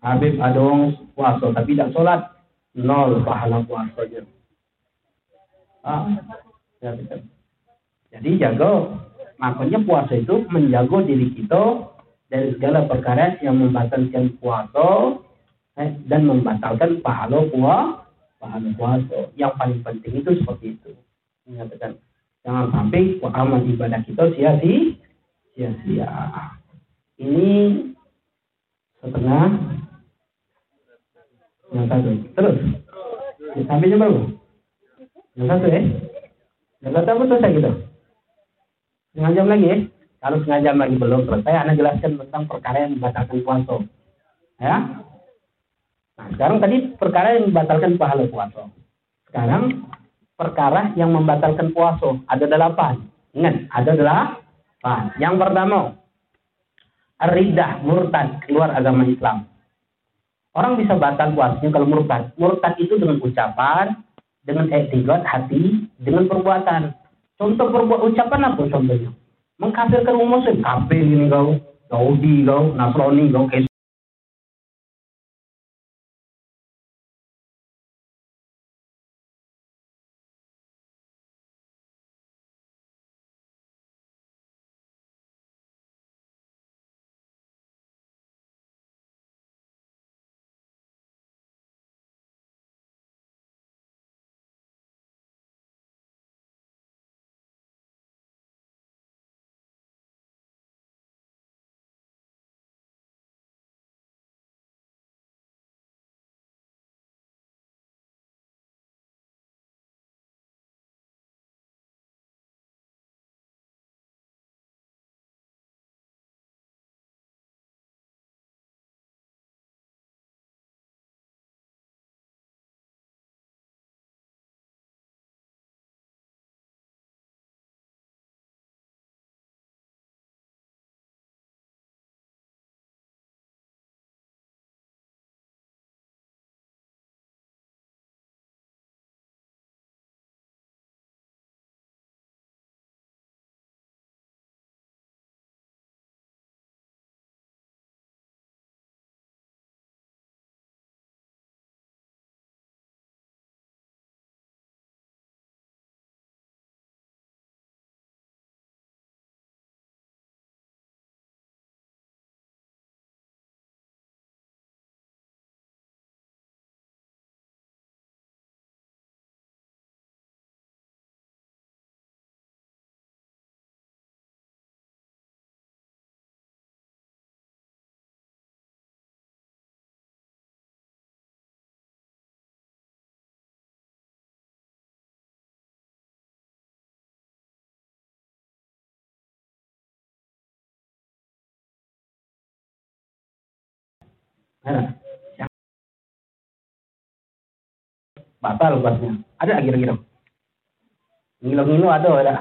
Habib ada orang puasa tapi tidak sholat, nol pahala puasanya. Ah, Ya, Jadi jago. Makanya puasa itu menjaga diri kita dari segala perkara yang membatalkan puasa eh, dan membatalkan pahala puasa. Pahala puasa. Yang paling penting itu seperti itu. Menyatakan jangan sampai amal ibadah kita sia-sia. Sia-sia. Ini setengah yang satu. Terus. Sampai berapa? Yang satu ya. Jangan tahu selesai gitu. Setengah jam lagi ya. Kalau setengah jam lagi belum selesai, Anda jelaskan tentang perkara yang membatalkan puasa. Ya. Nah, sekarang tadi perkara yang membatalkan pahala puasa. Sekarang perkara yang membatalkan puasa. Ada delapan. Ingat, ada delapan. Yang pertama, Ridah, murtad, keluar agama Islam. Orang bisa batal puasanya kalau murtad. Murtad itu dengan ucapan, dengan etikat hati, dengan perbuatan. Contoh perbuatan ucapan apa contohnya? Mengkafirkan umat muslim, kafir ini kau, Yahudi kau, Nasrani kau, Batal buatnya. Ada kira-kira? Ngilo-ngilo ada ada.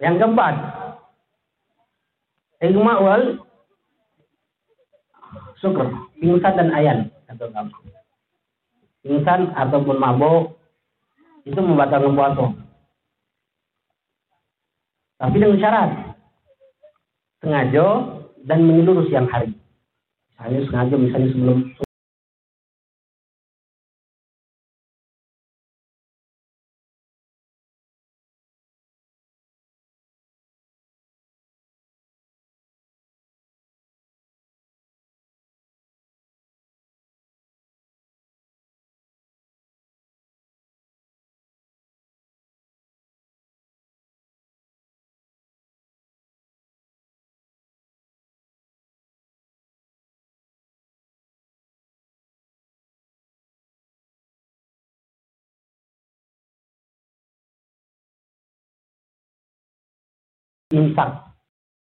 Yang keempat, Igma wal syukur, pingsan dan ayan atau apa? Pingsan ataupun mabuk itu membatalkan puasa. Tapi dengan syarat sengaja dan menyeluruh siang hari. Misalnya sengaja misalnya sebelum imsak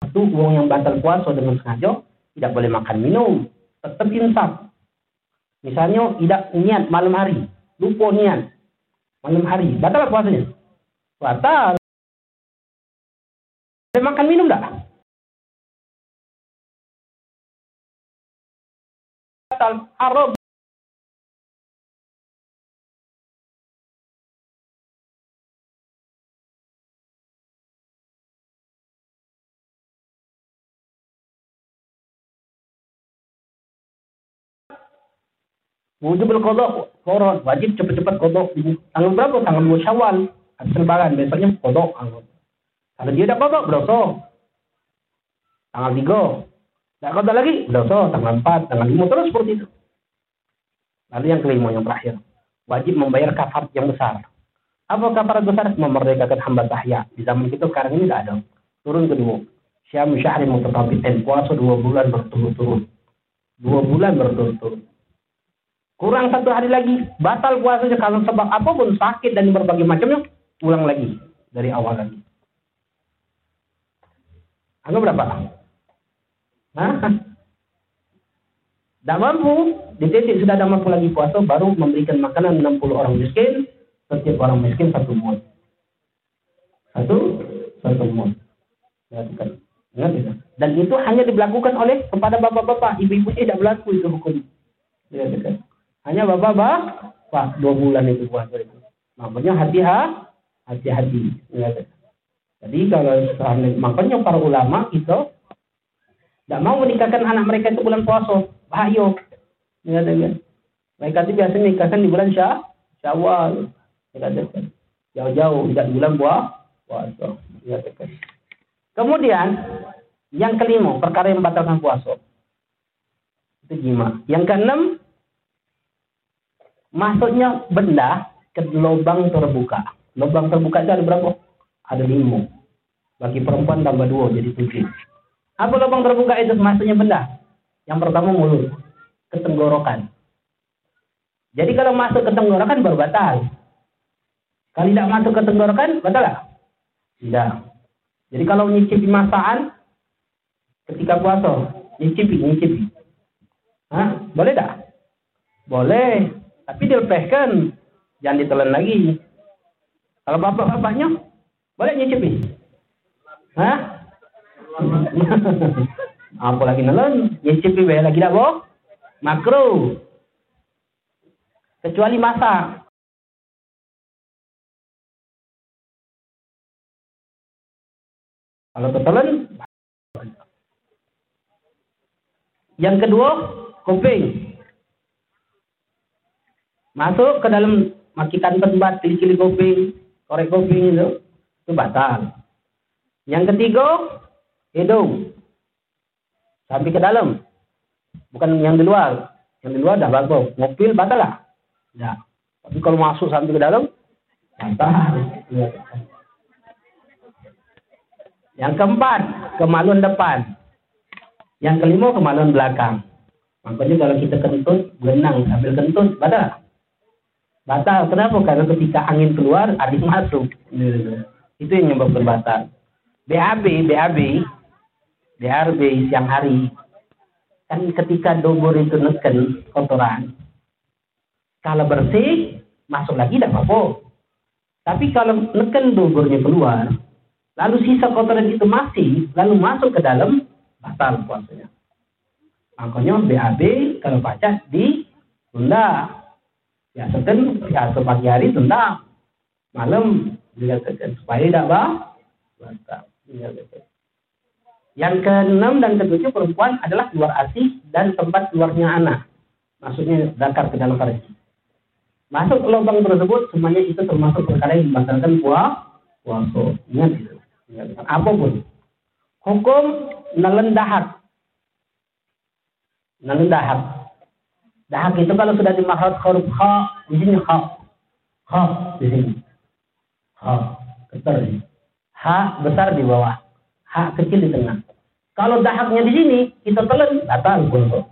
itu uang yang batal puasa dengan sengaja tidak boleh makan minum. Tetap imsak misalnya tidak niat malam hari. Lupa niat malam hari. Batal puasanya. Batal. Boleh makan minum enggak batal. Haram Wujub kodok, koron, wajib cepat-cepat kodok. Tanggal berapa? Tanggal 2 syawal. Habis lebaran, besoknya kodok. Kalau dia tidak kodok, berdosa. Tanggal 3. Tidak kodok lagi, berdosa. Tanggal 4, tanggal 5, terus seperti itu. Lalu yang kelima, yang terakhir. Wajib membayar kafar yang besar. Apa kafar besar? Memerdekakan hamba sahya. Di zaman kita sekarang ini tidak ada. Turun kedua. Syam syahri mutatabitin. Puasa dua bulan berturut-turut. Dua bulan berturut-turut kurang satu hari lagi batal puasanya kalau sebab apa pun sakit dan berbagai macamnya ulang lagi dari awal lagi Angka berapa? Hah? Tidak mampu, di titik sudah tidak mampu lagi puasa, baru memberikan makanan 60 orang miskin, setiap orang miskin satu muat. Satu, satu muat. Ingat itu. Dan itu hanya dilakukan oleh kepada bapak-bapak, ibu-ibu tidak berlaku itu hukum. Lihat, Hanya bapak-bapak, Pak, dua bulan itu puasa itu. Makanya hati-hati, hati-hati. Jadi kalau makanya para ulama itu tidak mau menikahkan anak mereka itu bulan puasa, bahaya. Mereka itu biasanya nikahkan di bulan syah, syawal. Jauh-jauh, tidak di bulan buah, puasa. Kemudian, yang kelima, perkara yang membatalkan puasa. Itu jima. Yang keenam, masuknya benda ke lubang terbuka. Lubang terbuka itu ada berapa? Ada lima. Bagi perempuan tambah dua, jadi tujuh. Apa lubang terbuka itu? Masuknya benda. Yang pertama mulut. Ketenggorokan. Jadi kalau masuk ke tenggorokan baru batal. Kalau tidak masuk ke tenggorokan, batal lah? Tidak. Jadi kalau nyicipi masakan ketika puasa, nyicipi, nyicipi. Hah? Boleh tak? Boleh. Tapi dilepehkan. Jangan ditelan lagi. Kalau bapak-bapaknya, boleh nyicipi? Hah? Apa lagi nelen? Nyicipi boleh lagi tak, boh? Makro. Kecuali masak. Kalau ketelan, yang kedua, kuping. Masuk ke dalam makikan tempat cili-cili kuping, korek kuping itu, itu batal. Yang ketiga, hidung. Sampai ke dalam. Bukan yang di luar. Yang di luar dah bagus. Mobil batal lah. Ya. Tapi kalau masuk sampai ke dalam, batal. Yang keempat, kemaluan depan. Yang kelima, kemaluan belakang. Makanya kalau kita kentut, benang sambil kentut, batal. Batal. Kenapa? Karena ketika angin keluar, adik masuk. Itu yang menyebabkan batal. BAB, BAB, BRB siang hari. Kan ketika dobor itu neken kotoran. Kalau bersih, masuk lagi tidak apa-apa. Tapi kalau neken dobornya keluar, lalu sisa kotoran itu masih, lalu masuk ke dalam, batal puasanya. Makanya BAB kalau baca di tunda. Ya seten, ya pagi hari tunda. Malam dikatakan supaya tidak bah, batal. Yang keenam dan ketujuh perempuan adalah keluar asih dan tempat keluarnya anak. Maksudnya zakar ke dalam farji. Masuk lubang tersebut semuanya itu termasuk perkara yang membatalkan puasa. Puasa. Ingat itu. Apa pun. Hukum nelen dahak. Nelen dahak. Dahak itu kalau sudah dimaksud huruf ha, di sini ha. Ha di sini. Ha. Keter. Ha besar di bawah. Ha kecil di tengah. Kalau dahaknya di sini, kita telan, batal puasa.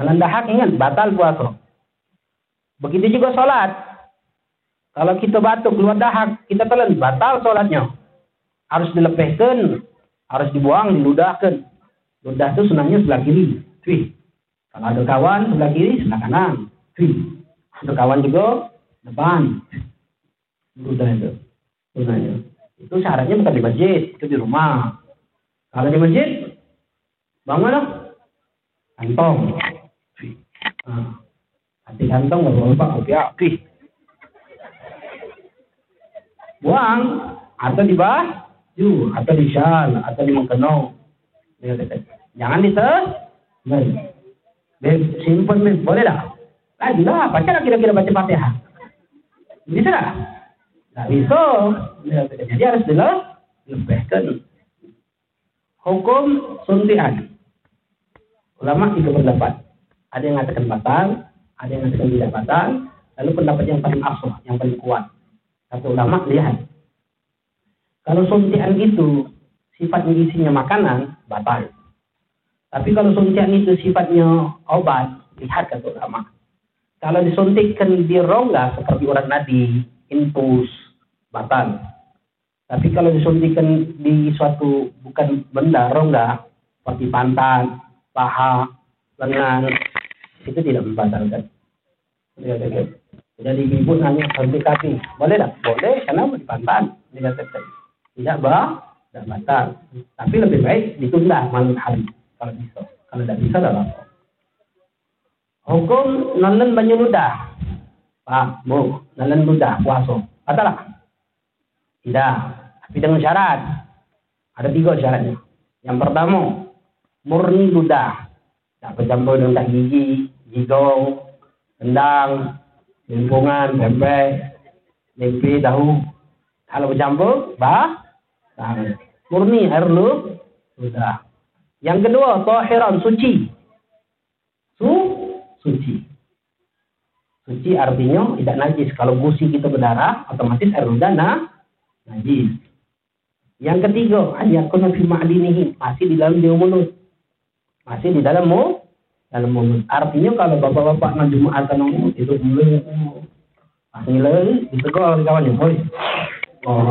Nelen dahak ingat, batal puasa. Begitu juga sholat. Kalau kita batuk keluar dahak, kita telan, batal sholatnya. Harus dilepehkan, harus dibuang, diludahkan. Ludah itu senangnya sebelah kiri. Twih. Kalau ada kawan sebelah kiri, sebelah kanan. Twih. Ada kawan juga depan. Ludah itu. Lunanya. Itu syaratnya bukan di masjid, itu di rumah. Kalau di masjid, bangun Kantong. Nah, hati kantong nggak lupa kopiah. Twih. Buang atau di baju atau di syal atau di mengkenong. Jangan di Beb, simpen beb, boleh dah. Lagi lah, baca lah kira-kira baca fatihah. Bisa dah? Tidak bisa. Jadi harus dilebihkan. Hukum suntian. Ulama itu berpendapat. Ada yang mengatakan batal, ada yang mengatakan tidak batal. Lalu pendapat yang paling asal, yang paling kuat. Satu ulama lihat. Kalau suntian itu sifatnya isinya makanan, batal. Tapi kalau suntian itu sifatnya obat, lihat kata ulama. Kalau disuntikkan di rongga seperti urat nadi, infus, batal. Tapi kalau disuntikkan di suatu bukan benda rongga seperti pantat, paha, lengan, itu tidak membatalkan. Jadi ibu nanya suntik kaki, boleh tak? Boleh, karena di pantat tidak bah, tidak batal. Tapi lebih baik ditunda malam hari kalau bisa. Kalau tidak bisa, tidak apa. Hukum nelen. Pak, Bu, nelen ludah puasa. Tak? Tidak. Tapi dengan syarat. Ada tiga syaratnya. Yang pertama, murni ludah. Tak bercampur dengan tak gigi, gigong, rendang, lingkungan, pempek, tempe, tahu. Kalau bercampur, bah. Murni air lu, sudah. Yang kedua, tahiran suci. Su, suci. Suci artinya tidak najis. Kalau gusi kita berdarah, otomatis air ludah najis. Yang ketiga, hanya kuna fi ma'dinihi, masih di dalam dia mulut. Masih di dalam mulut. Dalam mulut. Artinya kalau bapak-bapak nak jumatan mulut itu mulut nilai ditegur kawan boy. Oh.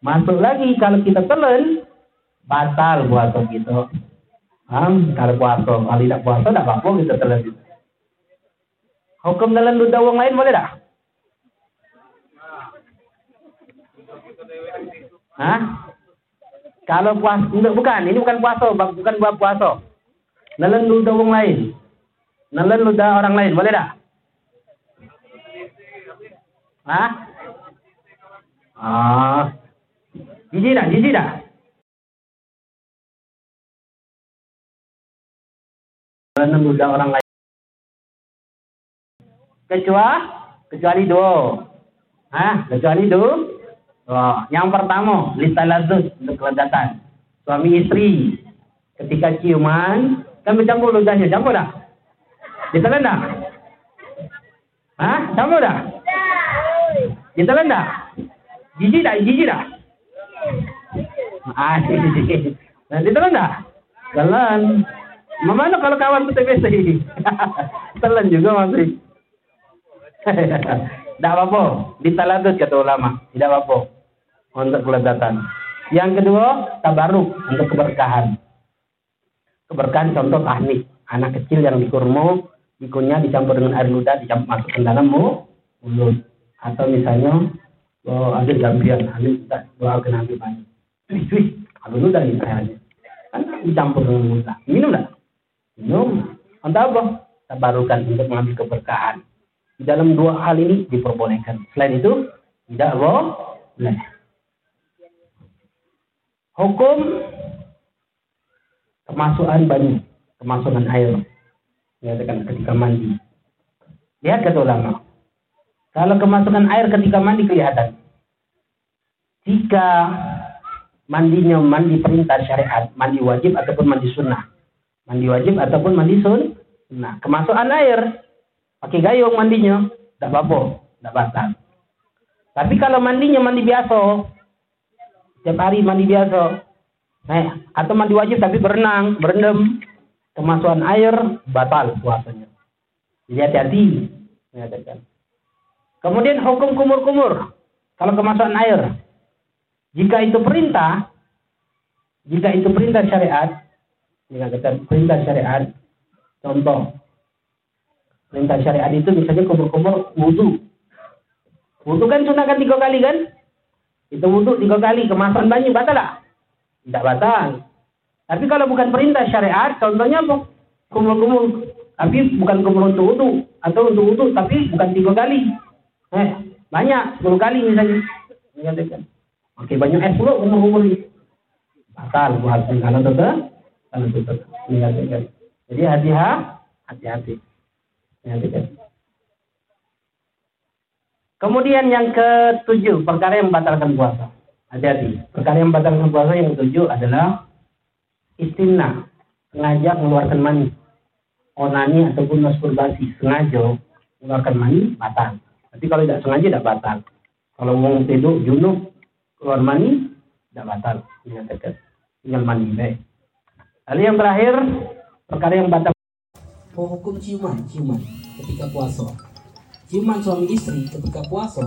Masuk lagi kalau kita telan batal puasa kita. Um, kalau puasa, kalau tidak puasa tidak apa-apa kita telan. Hukum dalam ludah orang lain boleh tak? Hah? Kalau puasa, bukan, ini bukan puasa, bukan buat puasa. Nalan ludah orang lain. Nalan ludah orang lain, boleh tak? Hah? Ah. Jijik tak? Jijik tak? Muda orang lain. Kecuali, kecuali dua. Hah? Kecuali dua. Oh, yang pertama, litalazuz untuk kelezatan. Suami istri ketika ciuman kan bercampur ludahnya, campur tak? Ditelan tak? Hah? Campur? Kita kan tak? Jijik tak? Jijik tak? Ah, Nanti telan tak? Mana kalau kawan TBC? telan juga masih. Tidak apa-apa. Ditaladut kata ulama. Tidak apa-apa. Untuk kelezatan. Yang kedua, tabaruk untuk keberkahan. Keberkahan contoh tahnik. Anak kecil yang dikurmo, ikunya dicampur dengan air ludah, dicampur ke dalam mulut atau misalnya oh, ada jambian Habib tak doakan Habib banyak wih Habib udah nih kayaknya kan dicampur dengan muda minum tak minum apa. Tabarukan untuk mengambil keberkahan. Di dalam dua hal ini diperbolehkan. Selain itu tidak boleh. Hukum kemasukan banyu kemasukan air. Kan ketika mandi. Lihat kata ulama. Kalau kemasukan air ketika mandi kelihatan. Jika mandinya mandi perintah syariat, mandi wajib ataupun mandi sunnah. Mandi wajib ataupun mandi sunnah. Kemasukan air, pakai gayung mandinya, tidak apa-apa, tidak batal. Tapi kalau mandinya mandi biasa, setiap hari mandi biasa, eh, atau mandi wajib tapi berenang, berendam, kemasukan air batal puasanya. Jadi hati-hati. Kemudian hukum kumur-kumur. Kalau kemasukan air. Jika itu perintah, jika itu perintah syariat, kita perintah syariat, contoh, perintah syariat itu misalnya kumur-kumur wudhu. Wudhu kan sunahkan tiga kali kan? Itu wudhu tiga kali, kemasukan banyak batal tak? Tidak batal. Tapi kalau bukan perintah syariat, contohnya apa? Kumur-kumur, tapi bukan kumur untuk wudhu, atau untuk wudhu, tapi bukan tiga kali. Eh, banyak, 10 kali misalnya. Mengatakan. Oke, banyak es puluh umur-umur ini. Batal puasa kalau tetap, tetap. Mengatakan. Jadi hati-hati, hati-hati. Kemudian yang ketujuh, perkara yang membatalkan puasa. Hati-hati. Perkara yang membatalkan puasa yang ketujuh adalah istimna. Sengaja mengeluarkan mani. Onani ataupun masturbasi. Sengaja mengeluarkan mani, batal. Tapi kalau tidak sengaja tidak batal. Kalau mau tidur junub keluar mani tidak batal dinyatakan tinggal mandi baik. Lalu yang terakhir perkara yang batal hukum ciuman ciuman ketika puasa. Ciuman suami istri ketika puasa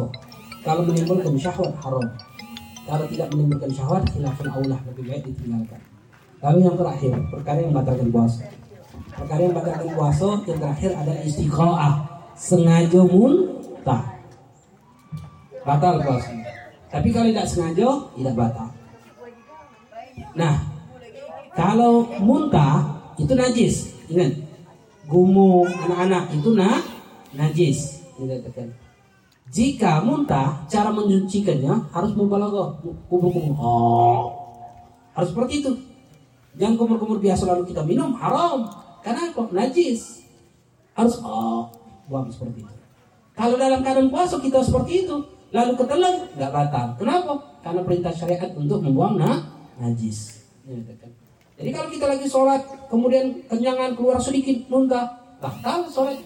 kalau menimbulkan syahwat haram. Kalau tidak menimbulkan syahwat khilafan aulah lebih baik ditinggalkan. Lalu yang terakhir perkara yang batalkan puasa. Perkara yang batalkan puasa yang terakhir adalah istiqoah sengaja mun batal. Batal puasa. Tapi kalau tidak sengaja, tidak batal. Nah, kalau muntah itu najis. Ingat, gumu anak-anak itu nah najis dikatakan jika muntah cara menyucikannya harus mubalaghah kumur-kumur oh harus seperti itu. Jangan kumur-kumur biasa lalu kita minum haram. Karena kok najis. Harus oh buang seperti itu. Kalau dalam keadaan puasa kita seperti itu lalu ketelan nggak batal. Kenapa? Karena perintah syariat untuk membuang nah, najis. Dikatakan jadi kalau kita lagi sholat, kemudian kenyangan keluar sedikit, muntah, batal sholat.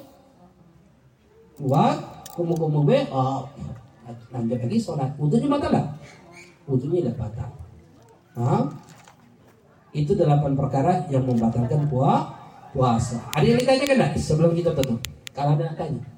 Keluar, kumu-kumu be, oh, lanjut lagi sholat. Wudhunya batal lah? Wudhunya tidak batal. Nah, itu delapan perkara yang membatalkan puasa. Ada yang ditanyakan enggak sebelum kita tutup? Kalau ada tanya.